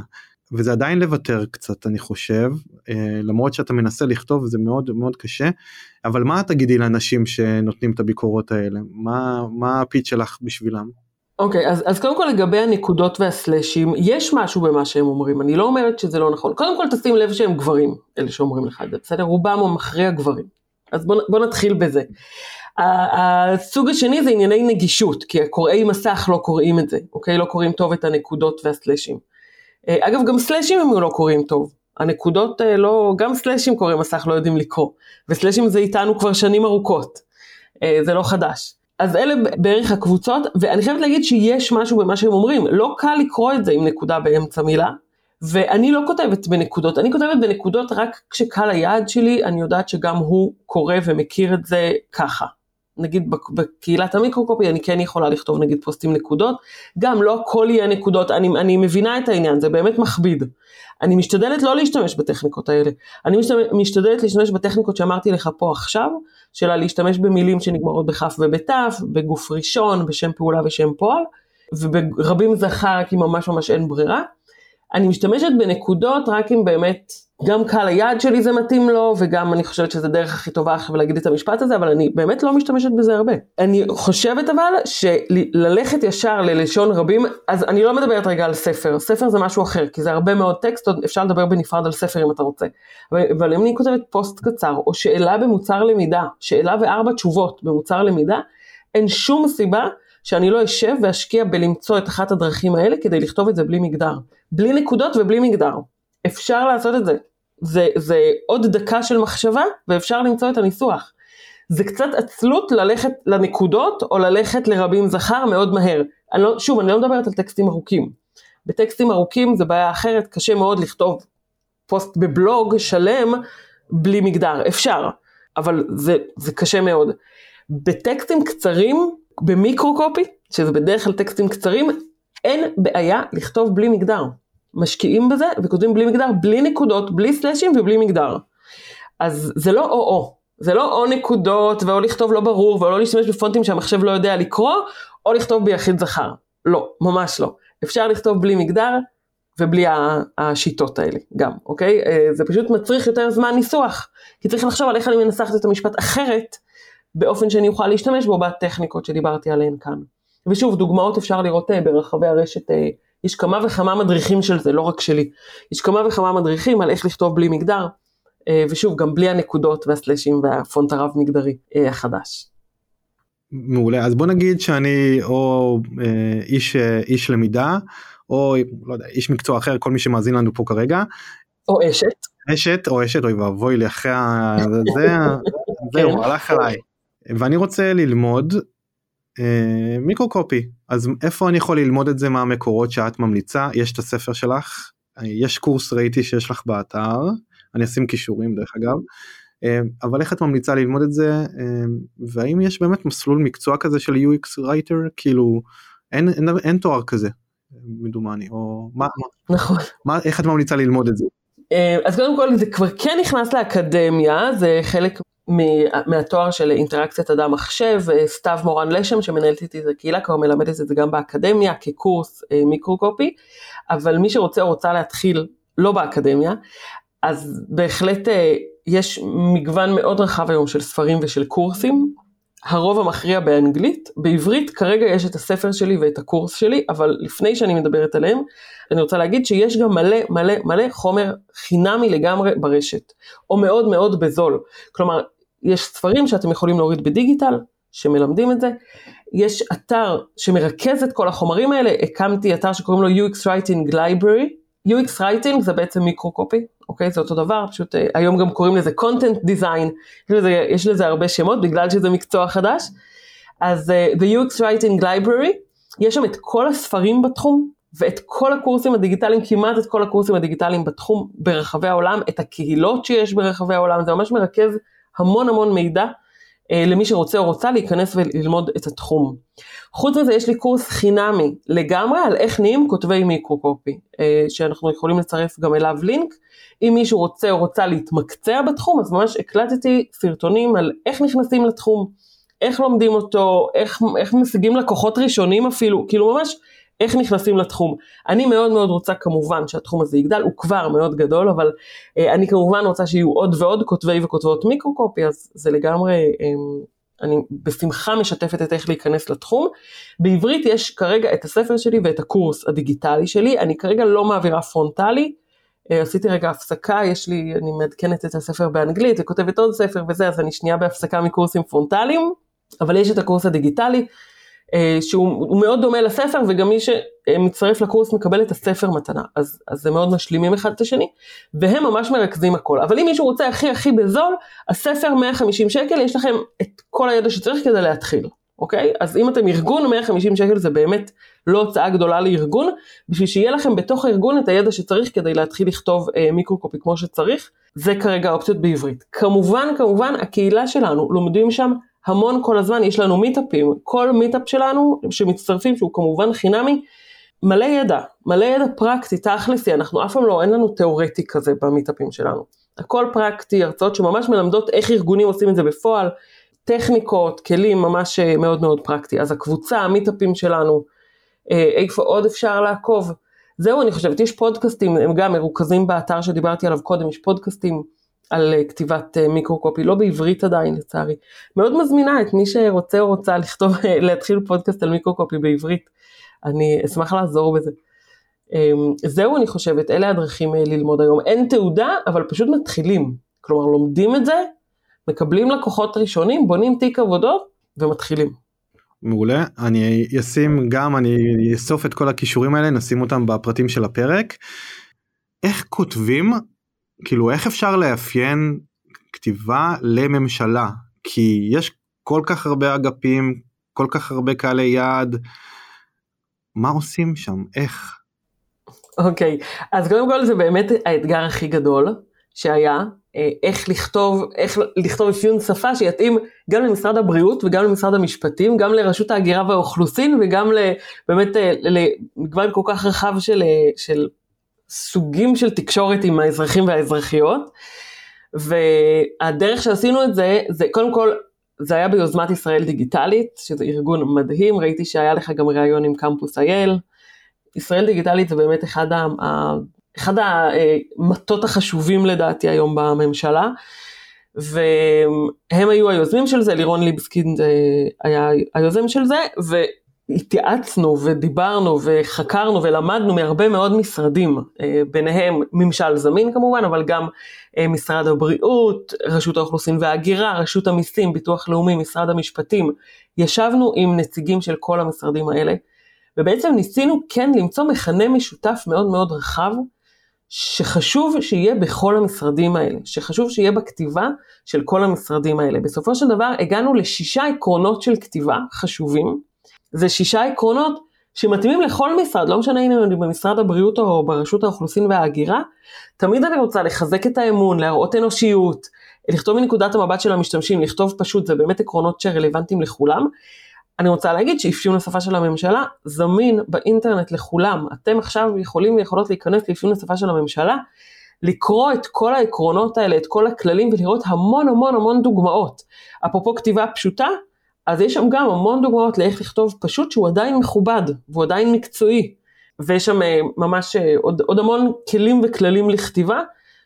וזה עדיין לוותר קצת אני חושב אה, למרות שאתה מנסה לכתוב זה מאוד מאוד קשה אבל מה תגידי לאנשים שנותנים את הביקורות האלה מה מה הפיץ שלך בשבילם. אוקיי okay, אז, אז קודם כל לגבי הנקודות והסלאשים יש משהו במה שהם אומרים אני לא אומרת שזה לא נכון קודם כל תשים לב שהם גברים אלה שאומרים לך את זה בסדר רובם הוא מכריע גברים אז בוא, בוא נתחיל בזה. הסוג השני זה ענייני נגישות כי הקוראי מסך לא קוראים את זה אוקיי לא קוראים טוב את הנקודות והסלאשים. אה, אגב, גם סלאשים הם לא קוראים טוב. הנקודות אה, לא, גם סלאשים קוראים מסך לא יודעים לקרוא, וסלאשים זה איתנו כבר שנים ארוכות, אה, זה לא חדש. אז אלה בערך הקבוצות, ואני חייבת להגיד שיש משהו במה שהם אומרים, לא קל לקרוא את זה עם נקודה באמצע מילה, ואני לא כותבת בנקודות, אני כותבת בנקודות רק כשקהל היעד שלי, אני יודעת שגם הוא קורא ומכיר את זה ככה. נגיד בקהילת המיקרוקופי אני כן יכולה לכתוב נגיד פוסטים נקודות, גם לא הכל יהיה נקודות, אני, אני מבינה את העניין, זה באמת מכביד. אני משתדלת לא להשתמש בטכניקות האלה, אני משתדלת להשתמש בטכניקות שאמרתי לך פה עכשיו, של להשתמש במילים שנגמרות בכף ובתף, בגוף ראשון, בשם פעולה ושם פועל, וברבים זכר כי ממש ממש אין ברירה, אני משתמשת בנקודות רק אם באמת גם קהל היעד שלי זה מתאים לו, וגם אני חושבת שזה דרך הכי טובה עכשיו להגיד את המשפט הזה, אבל אני באמת לא משתמשת בזה הרבה. אני חושבת אבל שללכת ישר ללשון רבים, אז אני לא מדברת רגע על ספר, ספר זה משהו אחר, כי זה הרבה מאוד טקסט, אפשר לדבר בנפרד על ספר אם אתה רוצה. אבל, אבל אם אני כותבת פוסט קצר, או שאלה במוצר למידה, שאלה וארבע תשובות במוצר למידה, אין שום סיבה שאני לא אשב ואשקיע בלמצוא את אחת הדרכים האלה כדי לכתוב את זה בלי מגדר. בלי נקודות ובלי מגדר. אפשר לעשות את זה. זה, זה עוד דקה של מחשבה ואפשר למצוא את הניסוח. זה קצת עצלות ללכת לנקודות או ללכת לרבים זכר מאוד מהר. אני לא, שוב, אני לא מדברת על טקסטים ארוכים. בטקסטים ארוכים זה בעיה אחרת, קשה מאוד לכתוב פוסט בבלוג שלם בלי מגדר. אפשר, אבל זה, זה קשה מאוד. בטקסטים קצרים, במיקרו קופי, שזה בדרך כלל טקסטים קצרים, אין בעיה לכתוב בלי מגדר. משקיעים בזה וכותבים בלי מגדר, בלי נקודות, בלי סלאשים ובלי מגדר. אז זה לא או-או, זה לא או נקודות ואו לכתוב לא ברור ולא להשתמש בפונטים שהמחשב לא יודע לקרוא, או לכתוב ביחיד זכר. לא, ממש לא. אפשר לכתוב בלי מגדר ובלי השיטות האלה גם, אוקיי? אה, זה פשוט מצריך יותר זמן ניסוח, כי צריך לחשוב על איך אני מנסחת את המשפט אחרת, באופן שאני אוכל להשתמש בו בטכניקות שדיברתי עליהן כאן. ושוב, דוגמאות אפשר לראות אה, ברחבי הרשת אה, יש כמה וכמה מדריכים של זה, לא רק שלי. יש כמה וכמה מדריכים על איך לכתוב בלי מגדר, אה, ושוב, גם בלי הנקודות והסלשים והפונט הרב מגדרי אה, החדש. מעולה, אז בוא נגיד שאני או אה, איש, איש למידה, או לא יודע, איש מקצוע אחר, כל מי שמאזין לנו פה כרגע. או אשת. אשת או אשת, אוי ואבוי לי אחרי ה... זה, זהו, כן. הלך עליי. ואני רוצה ללמוד אה, מיקרו קופי אז איפה אני יכול ללמוד את זה מהמקורות שאת ממליצה יש את הספר שלך יש קורס ראיתי שיש לך באתר אני אשים כישורים דרך אגב אה, אבל איך את ממליצה ללמוד את זה אה, והאם יש באמת מסלול מקצוע כזה של UX writer כאילו אין, אין, אין תואר כזה מדומני או מה, נכון. מה איך את ממליצה ללמוד את זה. אז קודם כל זה כבר כן נכנס לאקדמיה זה חלק מהתואר של אינטראקציית אדם מחשב, אה, סתיו מורן לשם שמנהלת איתי את הקהילה כבר מלמדת את זה גם באקדמיה כקורס אה, מיקרו-קופי, אבל מי שרוצה או רוצה להתחיל לא באקדמיה, אז בהחלט אה, יש מגוון מאוד רחב היום של ספרים ושל קורסים, הרוב המכריע באנגלית, בעברית כרגע יש את הספר שלי ואת הקורס שלי, אבל לפני שאני מדברת עליהם, אני רוצה להגיד שיש גם מלא מלא מלא חומר חינמי לגמרי ברשת, או מאוד מאוד בזול. כלומר, יש ספרים שאתם יכולים להוריד בדיגיטל, שמלמדים את זה. יש אתר שמרכז את כל החומרים האלה, הקמתי אתר שקוראים לו UX Writing Library. UX Writing זה בעצם מיקרו-קופי, אוקיי? זה אותו דבר, פשוט אה, היום גם קוראים לזה content design, יש לזה, יש לזה הרבה שמות בגלל שזה מקצוע חדש. אז uh, ב-UX Writing Library, יש שם את כל הספרים בתחום, ואת כל הקורסים הדיגיטליים, כמעט את כל הקורסים הדיגיטליים בתחום ברחבי העולם, את הקהילות שיש ברחבי העולם, זה ממש מרכז המון המון מידע אה, למי שרוצה או רוצה להיכנס וללמוד את התחום. חוץ מזה יש לי קורס חינמי לגמרי על איך נהיים כותבי מיקרו-קופי, אה, שאנחנו יכולים לצרף גם אליו לינק. אם מישהו רוצה או רוצה להתמקצע בתחום, אז ממש הקלטתי סרטונים על איך נכנסים לתחום, איך לומדים אותו, איך, איך משיגים לקוחות ראשונים אפילו, כאילו ממש איך נכנסים לתחום. אני מאוד מאוד רוצה כמובן שהתחום הזה יגדל, הוא כבר מאוד גדול, אבל אה, אני כמובן רוצה שיהיו עוד ועוד כותבי וכותבות מיקרו-קופי, אז זה לגמרי, אה, אני בשמחה משתפת את איך להיכנס לתחום. בעברית יש כרגע את הספר שלי ואת הקורס הדיגיטלי שלי, אני כרגע לא מעבירה פרונטלי, אה, עשיתי רגע הפסקה, יש לי, אני מעדכנת את הספר באנגלית וכותבת עוד ספר וזה, אז אני שנייה בהפסקה מקורסים פרונטליים, אבל יש את הקורס הדיגיטלי. אה, שהוא מאוד דומה לספר וגם מי שמצטרף לקורס מקבל את הספר מתנה, אז, אז זה מאוד משלימים אחד את השני, והם ממש מרכזים הכל. אבל אם מישהו רוצה הכי הכי בזול, הספר 150 שקל, יש לכם את כל הידע שצריך כדי להתחיל, אוקיי? אז אם אתם ארגון, 150 שקל זה באמת לא הוצאה גדולה לארגון, בשביל שיהיה לכם בתוך הארגון את הידע שצריך כדי להתחיל לכתוב אה, מיקרו-קופי כמו שצריך, זה כרגע האופציות בעברית. כמובן, כמובן, הקהילה שלנו, לומדים שם המון כל הזמן, יש לנו מיטאפים, כל מיטאפ שלנו שמצטרפים, שהוא כמובן חינמי, מלא ידע, מלא ידע פרקטי, תכלסי, אנחנו אף פעם לא, אין לנו תיאורטי כזה במיטאפים שלנו. הכל פרקטי, הרצאות שממש מלמדות איך ארגונים עושים את זה בפועל, טכניקות, כלים, ממש מאוד מאוד פרקטי. אז הקבוצה, המיטאפים שלנו, אה, איפה עוד אפשר לעקוב? זהו, אני חושבת, יש פודקאסטים, הם גם מרוכזים באתר שדיברתי עליו קודם, יש פודקאסטים על אה, כתיבת אה, מיקרו-קופי, לא בעברית עדיין לצערי. מאוד מזמינה את מי שרוצה או רוצה לכתוב, להתחיל פודקאסט על מיקרו-קופי בעברית. אני אשמח לעזור בזה. אמ, זהו, אני חושבת, אלה הדרכים ללמוד היום. אין תעודה, אבל פשוט מתחילים. כלומר, לומדים את זה, מקבלים לקוחות ראשונים, בונים תיק עבודות ומתחילים. מעולה אני אשים גם אני אאסוף את כל הכישורים האלה נשים אותם בפרטים של הפרק. איך כותבים כאילו איך אפשר לאפיין כתיבה לממשלה כי יש כל כך הרבה אגפים כל כך הרבה קהלי יעד מה עושים שם איך. אוקיי okay. אז קודם כל זה באמת האתגר הכי גדול שהיה אה, איך לכתוב, איך לכתוב אפיון שפה שיתאים גם למשרד הבריאות וגם למשרד המשפטים, גם לרשות ההגירה והאוכלוסין וגם באמת אה, למגוון כל כך רחב של, אה, של סוגים של תקשורת עם האזרחים והאזרחיות. והדרך שעשינו את זה, זה קודם כל, זה היה ביוזמת ישראל דיגיטלית, שזה ארגון מדהים, ראיתי שהיה לך גם ראיון עם קמפוס אייל. ישראל דיגיטלית זה באמת אחד אחד המטות החשובים לדעתי היום בממשלה, והם היו היוזמים של זה, לירון ליבסקין היה היוזם של זה, והתייעצנו ודיברנו וחקרנו ולמדנו מהרבה מאוד משרדים, ביניהם ממשל זמין כמובן, אבל גם משרד הבריאות, רשות האוכלוסין וההגירה, רשות המיסים, ביטוח לאומי, משרד המשפטים, ישבנו עם נציגים של כל המשרדים האלה, ובעצם ניסינו כן למצוא מכנה משותף מאוד מאוד רחב, שחשוב שיהיה בכל המשרדים האלה, שחשוב שיהיה בכתיבה של כל המשרדים האלה. בסופו של דבר הגענו לשישה עקרונות של כתיבה חשובים, זה שישה עקרונות שמתאימים לכל משרד, לא משנה אם אני במשרד הבריאות או ברשות האוכלוסין וההגירה, תמיד אני רוצה לחזק את האמון, להראות אנושיות, לכתוב מנקודת המבט של המשתמשים, לכתוב פשוט, זה באמת עקרונות שרלוונטיים לכולם, אני רוצה להגיד שאפיון השפה של הממשלה זמין באינטרנט לכולם. אתם עכשיו יכולים ויכולות להיכנס לאפיון השפה של הממשלה, לקרוא את כל העקרונות האלה, את כל הכללים ולראות המון המון המון דוגמאות. אפרופו כתיבה פשוטה, אז יש שם גם המון דוגמאות לאיך לכתוב פשוט שהוא עדיין מכובד והוא עדיין מקצועי. ויש שם אה, ממש אה, עוד, עוד המון כלים וכללים לכתיבה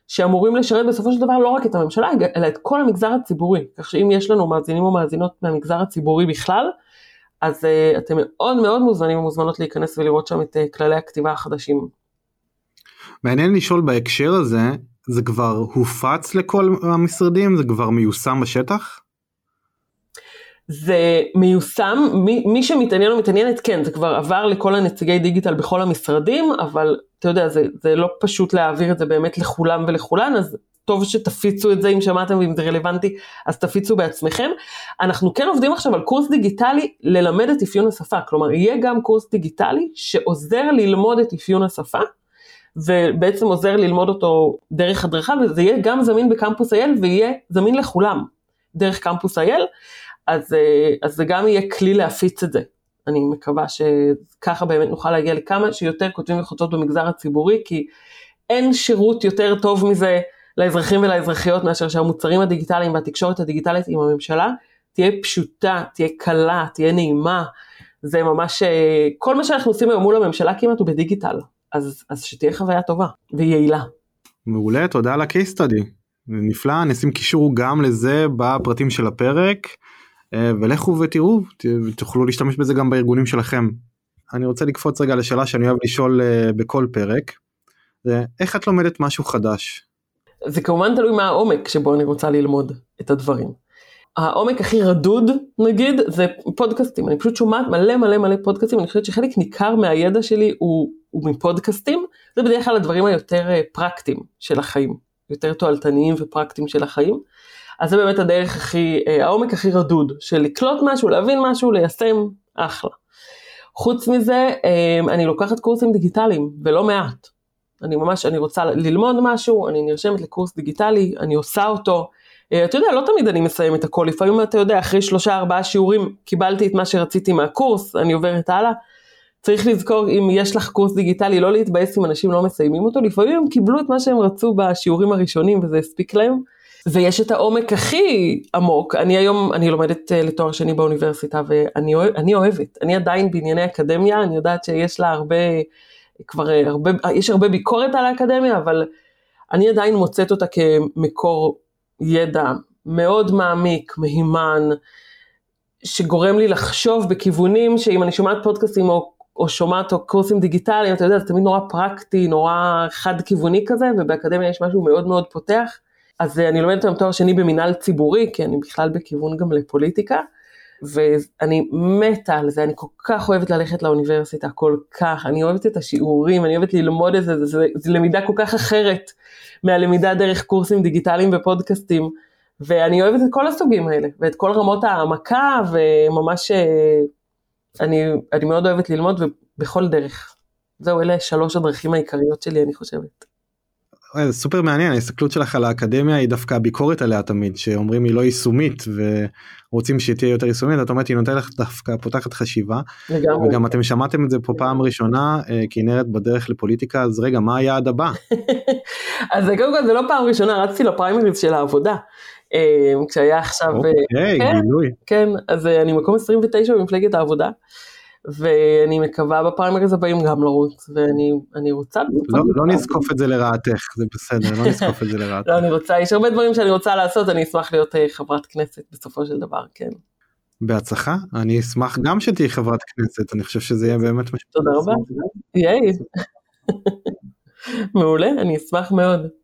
שאמורים לשרת בסופו של דבר לא רק את הממשלה אלא את כל המגזר הציבורי. כך שאם יש לנו מאזינים או מאזינות מהמגזר הציבורי בכלל, אז uh, אתם מאוד מאוד מוזמנים ומוזמנות להיכנס ולראות שם את uh, כללי הכתיבה החדשים. מעניין לשאול בהקשר הזה, זה כבר הופץ לכל המשרדים? זה כבר מיושם בשטח? זה מיושם, מי, מי שמתעניין או מתעניינת, כן, זה כבר עבר לכל הנציגי דיגיטל בכל המשרדים, אבל אתה יודע, זה, זה לא פשוט להעביר את זה באמת לכולם ולכולן, אז טוב שתפיצו את זה אם שמעתם ואם זה רלוונטי, אז תפיצו בעצמכם. אנחנו כן עובדים עכשיו על קורס דיגיטלי ללמד את אפיון השפה, כלומר יהיה גם קורס דיגיטלי שעוזר ללמוד את אפיון השפה, ובעצם עוזר ללמוד אותו דרך הדרכה, וזה יהיה גם זמין בקמפוס אייל ויהיה זמין לכולם דרך קמפוס אייל, אז, אה, אז זה גם יהיה כלי להפיץ את זה. אני מקווה שככה באמת נוכל להגיע לכמה שיותר כותבים וחוצות במגזר הציבורי, כי אין שירות יותר טוב מזה לאזרחים ולאזרחיות מאשר שהמוצרים הדיגיטליים והתקשורת הדיגיטלית עם הממשלה תהיה פשוטה, תהיה קלה, תהיה נעימה. זה ממש, אה, כל מה שאנחנו עושים היום מול הממשלה כמעט הוא בדיגיטל, אז, אז שתהיה חוויה טובה ויעילה. מעולה, תודה על ה-case study. נפלא, נשים קישור גם לזה בפרטים של הפרק, ולכו ותראו, תוכלו להשתמש בזה גם בארגונים שלכם. אני רוצה לקפוץ רגע לשאלה שאני אוהב לשאול אה, בכל פרק, איך את לומדת משהו חדש? זה כמובן תלוי מה העומק שבו אני רוצה ללמוד את הדברים. העומק הכי רדוד נגיד זה פודקאסטים, אני פשוט שומעת מלא מלא מלא פודקאסטים, אני חושבת שחלק ניכר מהידע שלי הוא, הוא מפודקאסטים, זה בדרך כלל הדברים היותר אה, פרקטיים של החיים, יותר תועלתניים ופרקטיים של החיים. אז זה באמת הדרך הכי, אה, העומק הכי רדוד, של לקלוט משהו, להבין משהו, ליישם, אחלה. חוץ מזה, אה, אני לוקחת קורסים דיגיטליים, ולא מעט. אני ממש, אני רוצה ללמוד משהו, אני נרשמת לקורס דיגיטלי, אני עושה אותו. אה, אתה יודע, לא תמיד אני מסיים את הכל, לפעמים אתה יודע, אחרי שלושה ארבעה שיעורים קיבלתי את מה שרציתי מהקורס, אני עוברת הלאה. צריך לזכור, אם יש לך קורס דיגיטלי, לא להתבאס אם אנשים לא מסיימים אותו, לפעמים הם קיבלו את מה שהם רצו בשיעורים הראשונים וזה הספיק להם. ויש את העומק הכי עמוק, אני היום, אני לומדת אה, לתואר שני באוניברסיטה ואני אוהב, אוהבת, אני עדיין בענייני אקדמיה, אני יודעת שיש לה הרבה כבר אה, הרבה, יש הרבה ביקורת על האקדמיה, אבל אני עדיין מוצאת אותה כמקור ידע מאוד מעמיק, מהימן, שגורם לי לחשוב בכיוונים שאם אני שומעת פודקאסטים או, או שומעת או קורסים דיגיטליים, אתה יודע, זה תמיד נורא פרקטי, נורא חד-כיווני כזה, ובאקדמיה יש משהו מאוד מאוד פותח. אז אני לומדת היום תואר שני במינהל ציבורי, כי אני בכלל בכיוון גם לפוליטיקה, ואני מתה על זה, אני כל כך אוהבת ללכת לאוניברסיטה, כל כך, אני אוהבת את השיעורים, אני אוהבת ללמוד את זה, זה למידה כל כך אחרת מהלמידה דרך קורסים דיגיטליים ופודקאסטים, ואני אוהבת את כל הסוגים האלה, ואת כל רמות העמקה, וממש, אה, אני, אני מאוד אוהבת ללמוד בכל דרך. זהו, אלה שלוש הדרכים העיקריות שלי, אני חושבת. זה סופר מעניין ההסתכלות שלך על האקדמיה היא דווקא הביקורת עליה תמיד שאומרים היא לא יישומית ורוצים שהיא תהיה יותר יישומית את אומרת היא נותנת לך דווקא פותחת חשיבה לגמרי. וגם אתם שמעתם את זה פה פעם ראשונה אה, כנרת בדרך לפוליטיקה אז רגע מה היעד הבא. אז קודם כל זה לא פעם ראשונה רצתי לפריימריז של העבודה. אה, כשהיה עכשיו, אוקיי, כן, גילוי. כן, אז אני מקום 29 במפלגת העבודה. ואני מקווה בפריימריז הבאים גם לרוץ, ואני רוצה... לא, לא נזקוף את זה לרעתך, זה בסדר, לא נזקוף את זה לרעתך. לא, אני רוצה, יש הרבה דברים שאני רוצה לעשות, אני אשמח להיות אה, חברת כנסת בסופו של דבר, כן. בהצלחה, אני אשמח גם שתהיי חברת כנסת, אני חושב שזה יהיה באמת משהו. תודה רבה, ייי. מעולה, אני אשמח מאוד.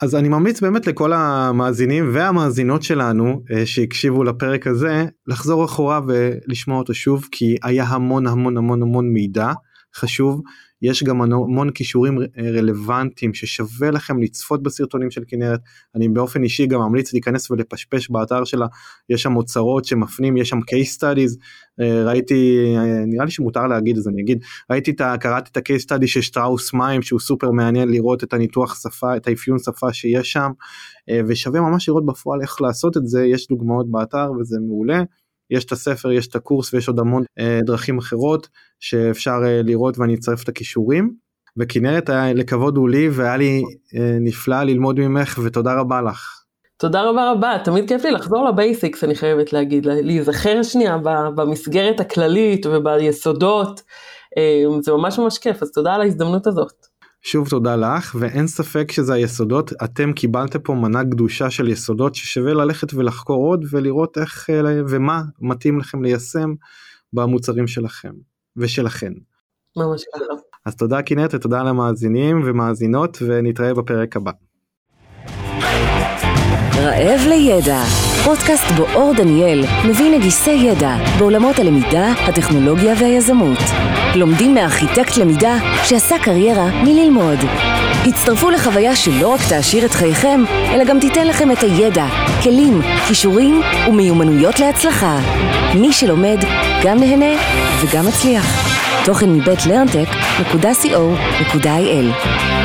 אז אני ממליץ באמת לכל המאזינים והמאזינות שלנו אה, שהקשיבו לפרק הזה לחזור אחורה ולשמוע אותו שוב כי היה המון המון המון המון מידע חשוב יש גם המון כישורים רלוונטיים ששווה לכם לצפות בסרטונים של כנרת. אני באופן אישי גם ממליץ להיכנס ולפשפש באתר שלה. יש שם אוצרות שמפנים יש שם case studies. אה, ראיתי אה, נראה לי שמותר להגיד אז אני אגיד. ראיתי את ה... קראתי את ה-case study של שטראוס מים שהוא סופר מעניין לראות את הניתוח שפה את האפיון שפה שיש שם. אה, ושווה ממש לראות בפועל איך לעשות את זה. יש דוגמאות באתר וזה מעולה. יש את הספר, יש את הקורס ויש עוד המון אה, דרכים אחרות שאפשר אה, לראות ואני אצרף את הכישורים. וכנרת היה לכבוד הוא לי והיה לי אה, נפלא ללמוד ממך ותודה רבה לך. תודה רבה רבה, תמיד כיף לי לחזור לבייסיקס אני חייבת להגיד, להיזכר שנייה במסגרת הכללית וביסודות, אה, זה ממש ממש כיף, אז תודה על ההזדמנות הזאת. שוב תודה לך ואין ספק שזה היסודות אתם קיבלתם פה מנה גדושה של יסודות ששווה ללכת ולחקור עוד ולראות איך אה, ומה מתאים לכם ליישם במוצרים שלכם ושלכן. ממש ככה. אז תודה כנרת ותודה למאזינים ומאזינות ונתראה בפרק הבא. רעב לידע, פודקאסט בו אור דניאל מביא נגיסי ידע בעולמות הלמידה, הטכנולוגיה והיזמות. לומדים מארכיטקט למידה שעשה קריירה מללמוד. הצטרפו לחוויה שלא רק תעשיר את חייכם, אלא גם תיתן לכם את הידע, כלים, כישורים ומיומנויות להצלחה. מי שלומד, גם נהנה וגם מצליח. תוכן מבית לרנטק.co.il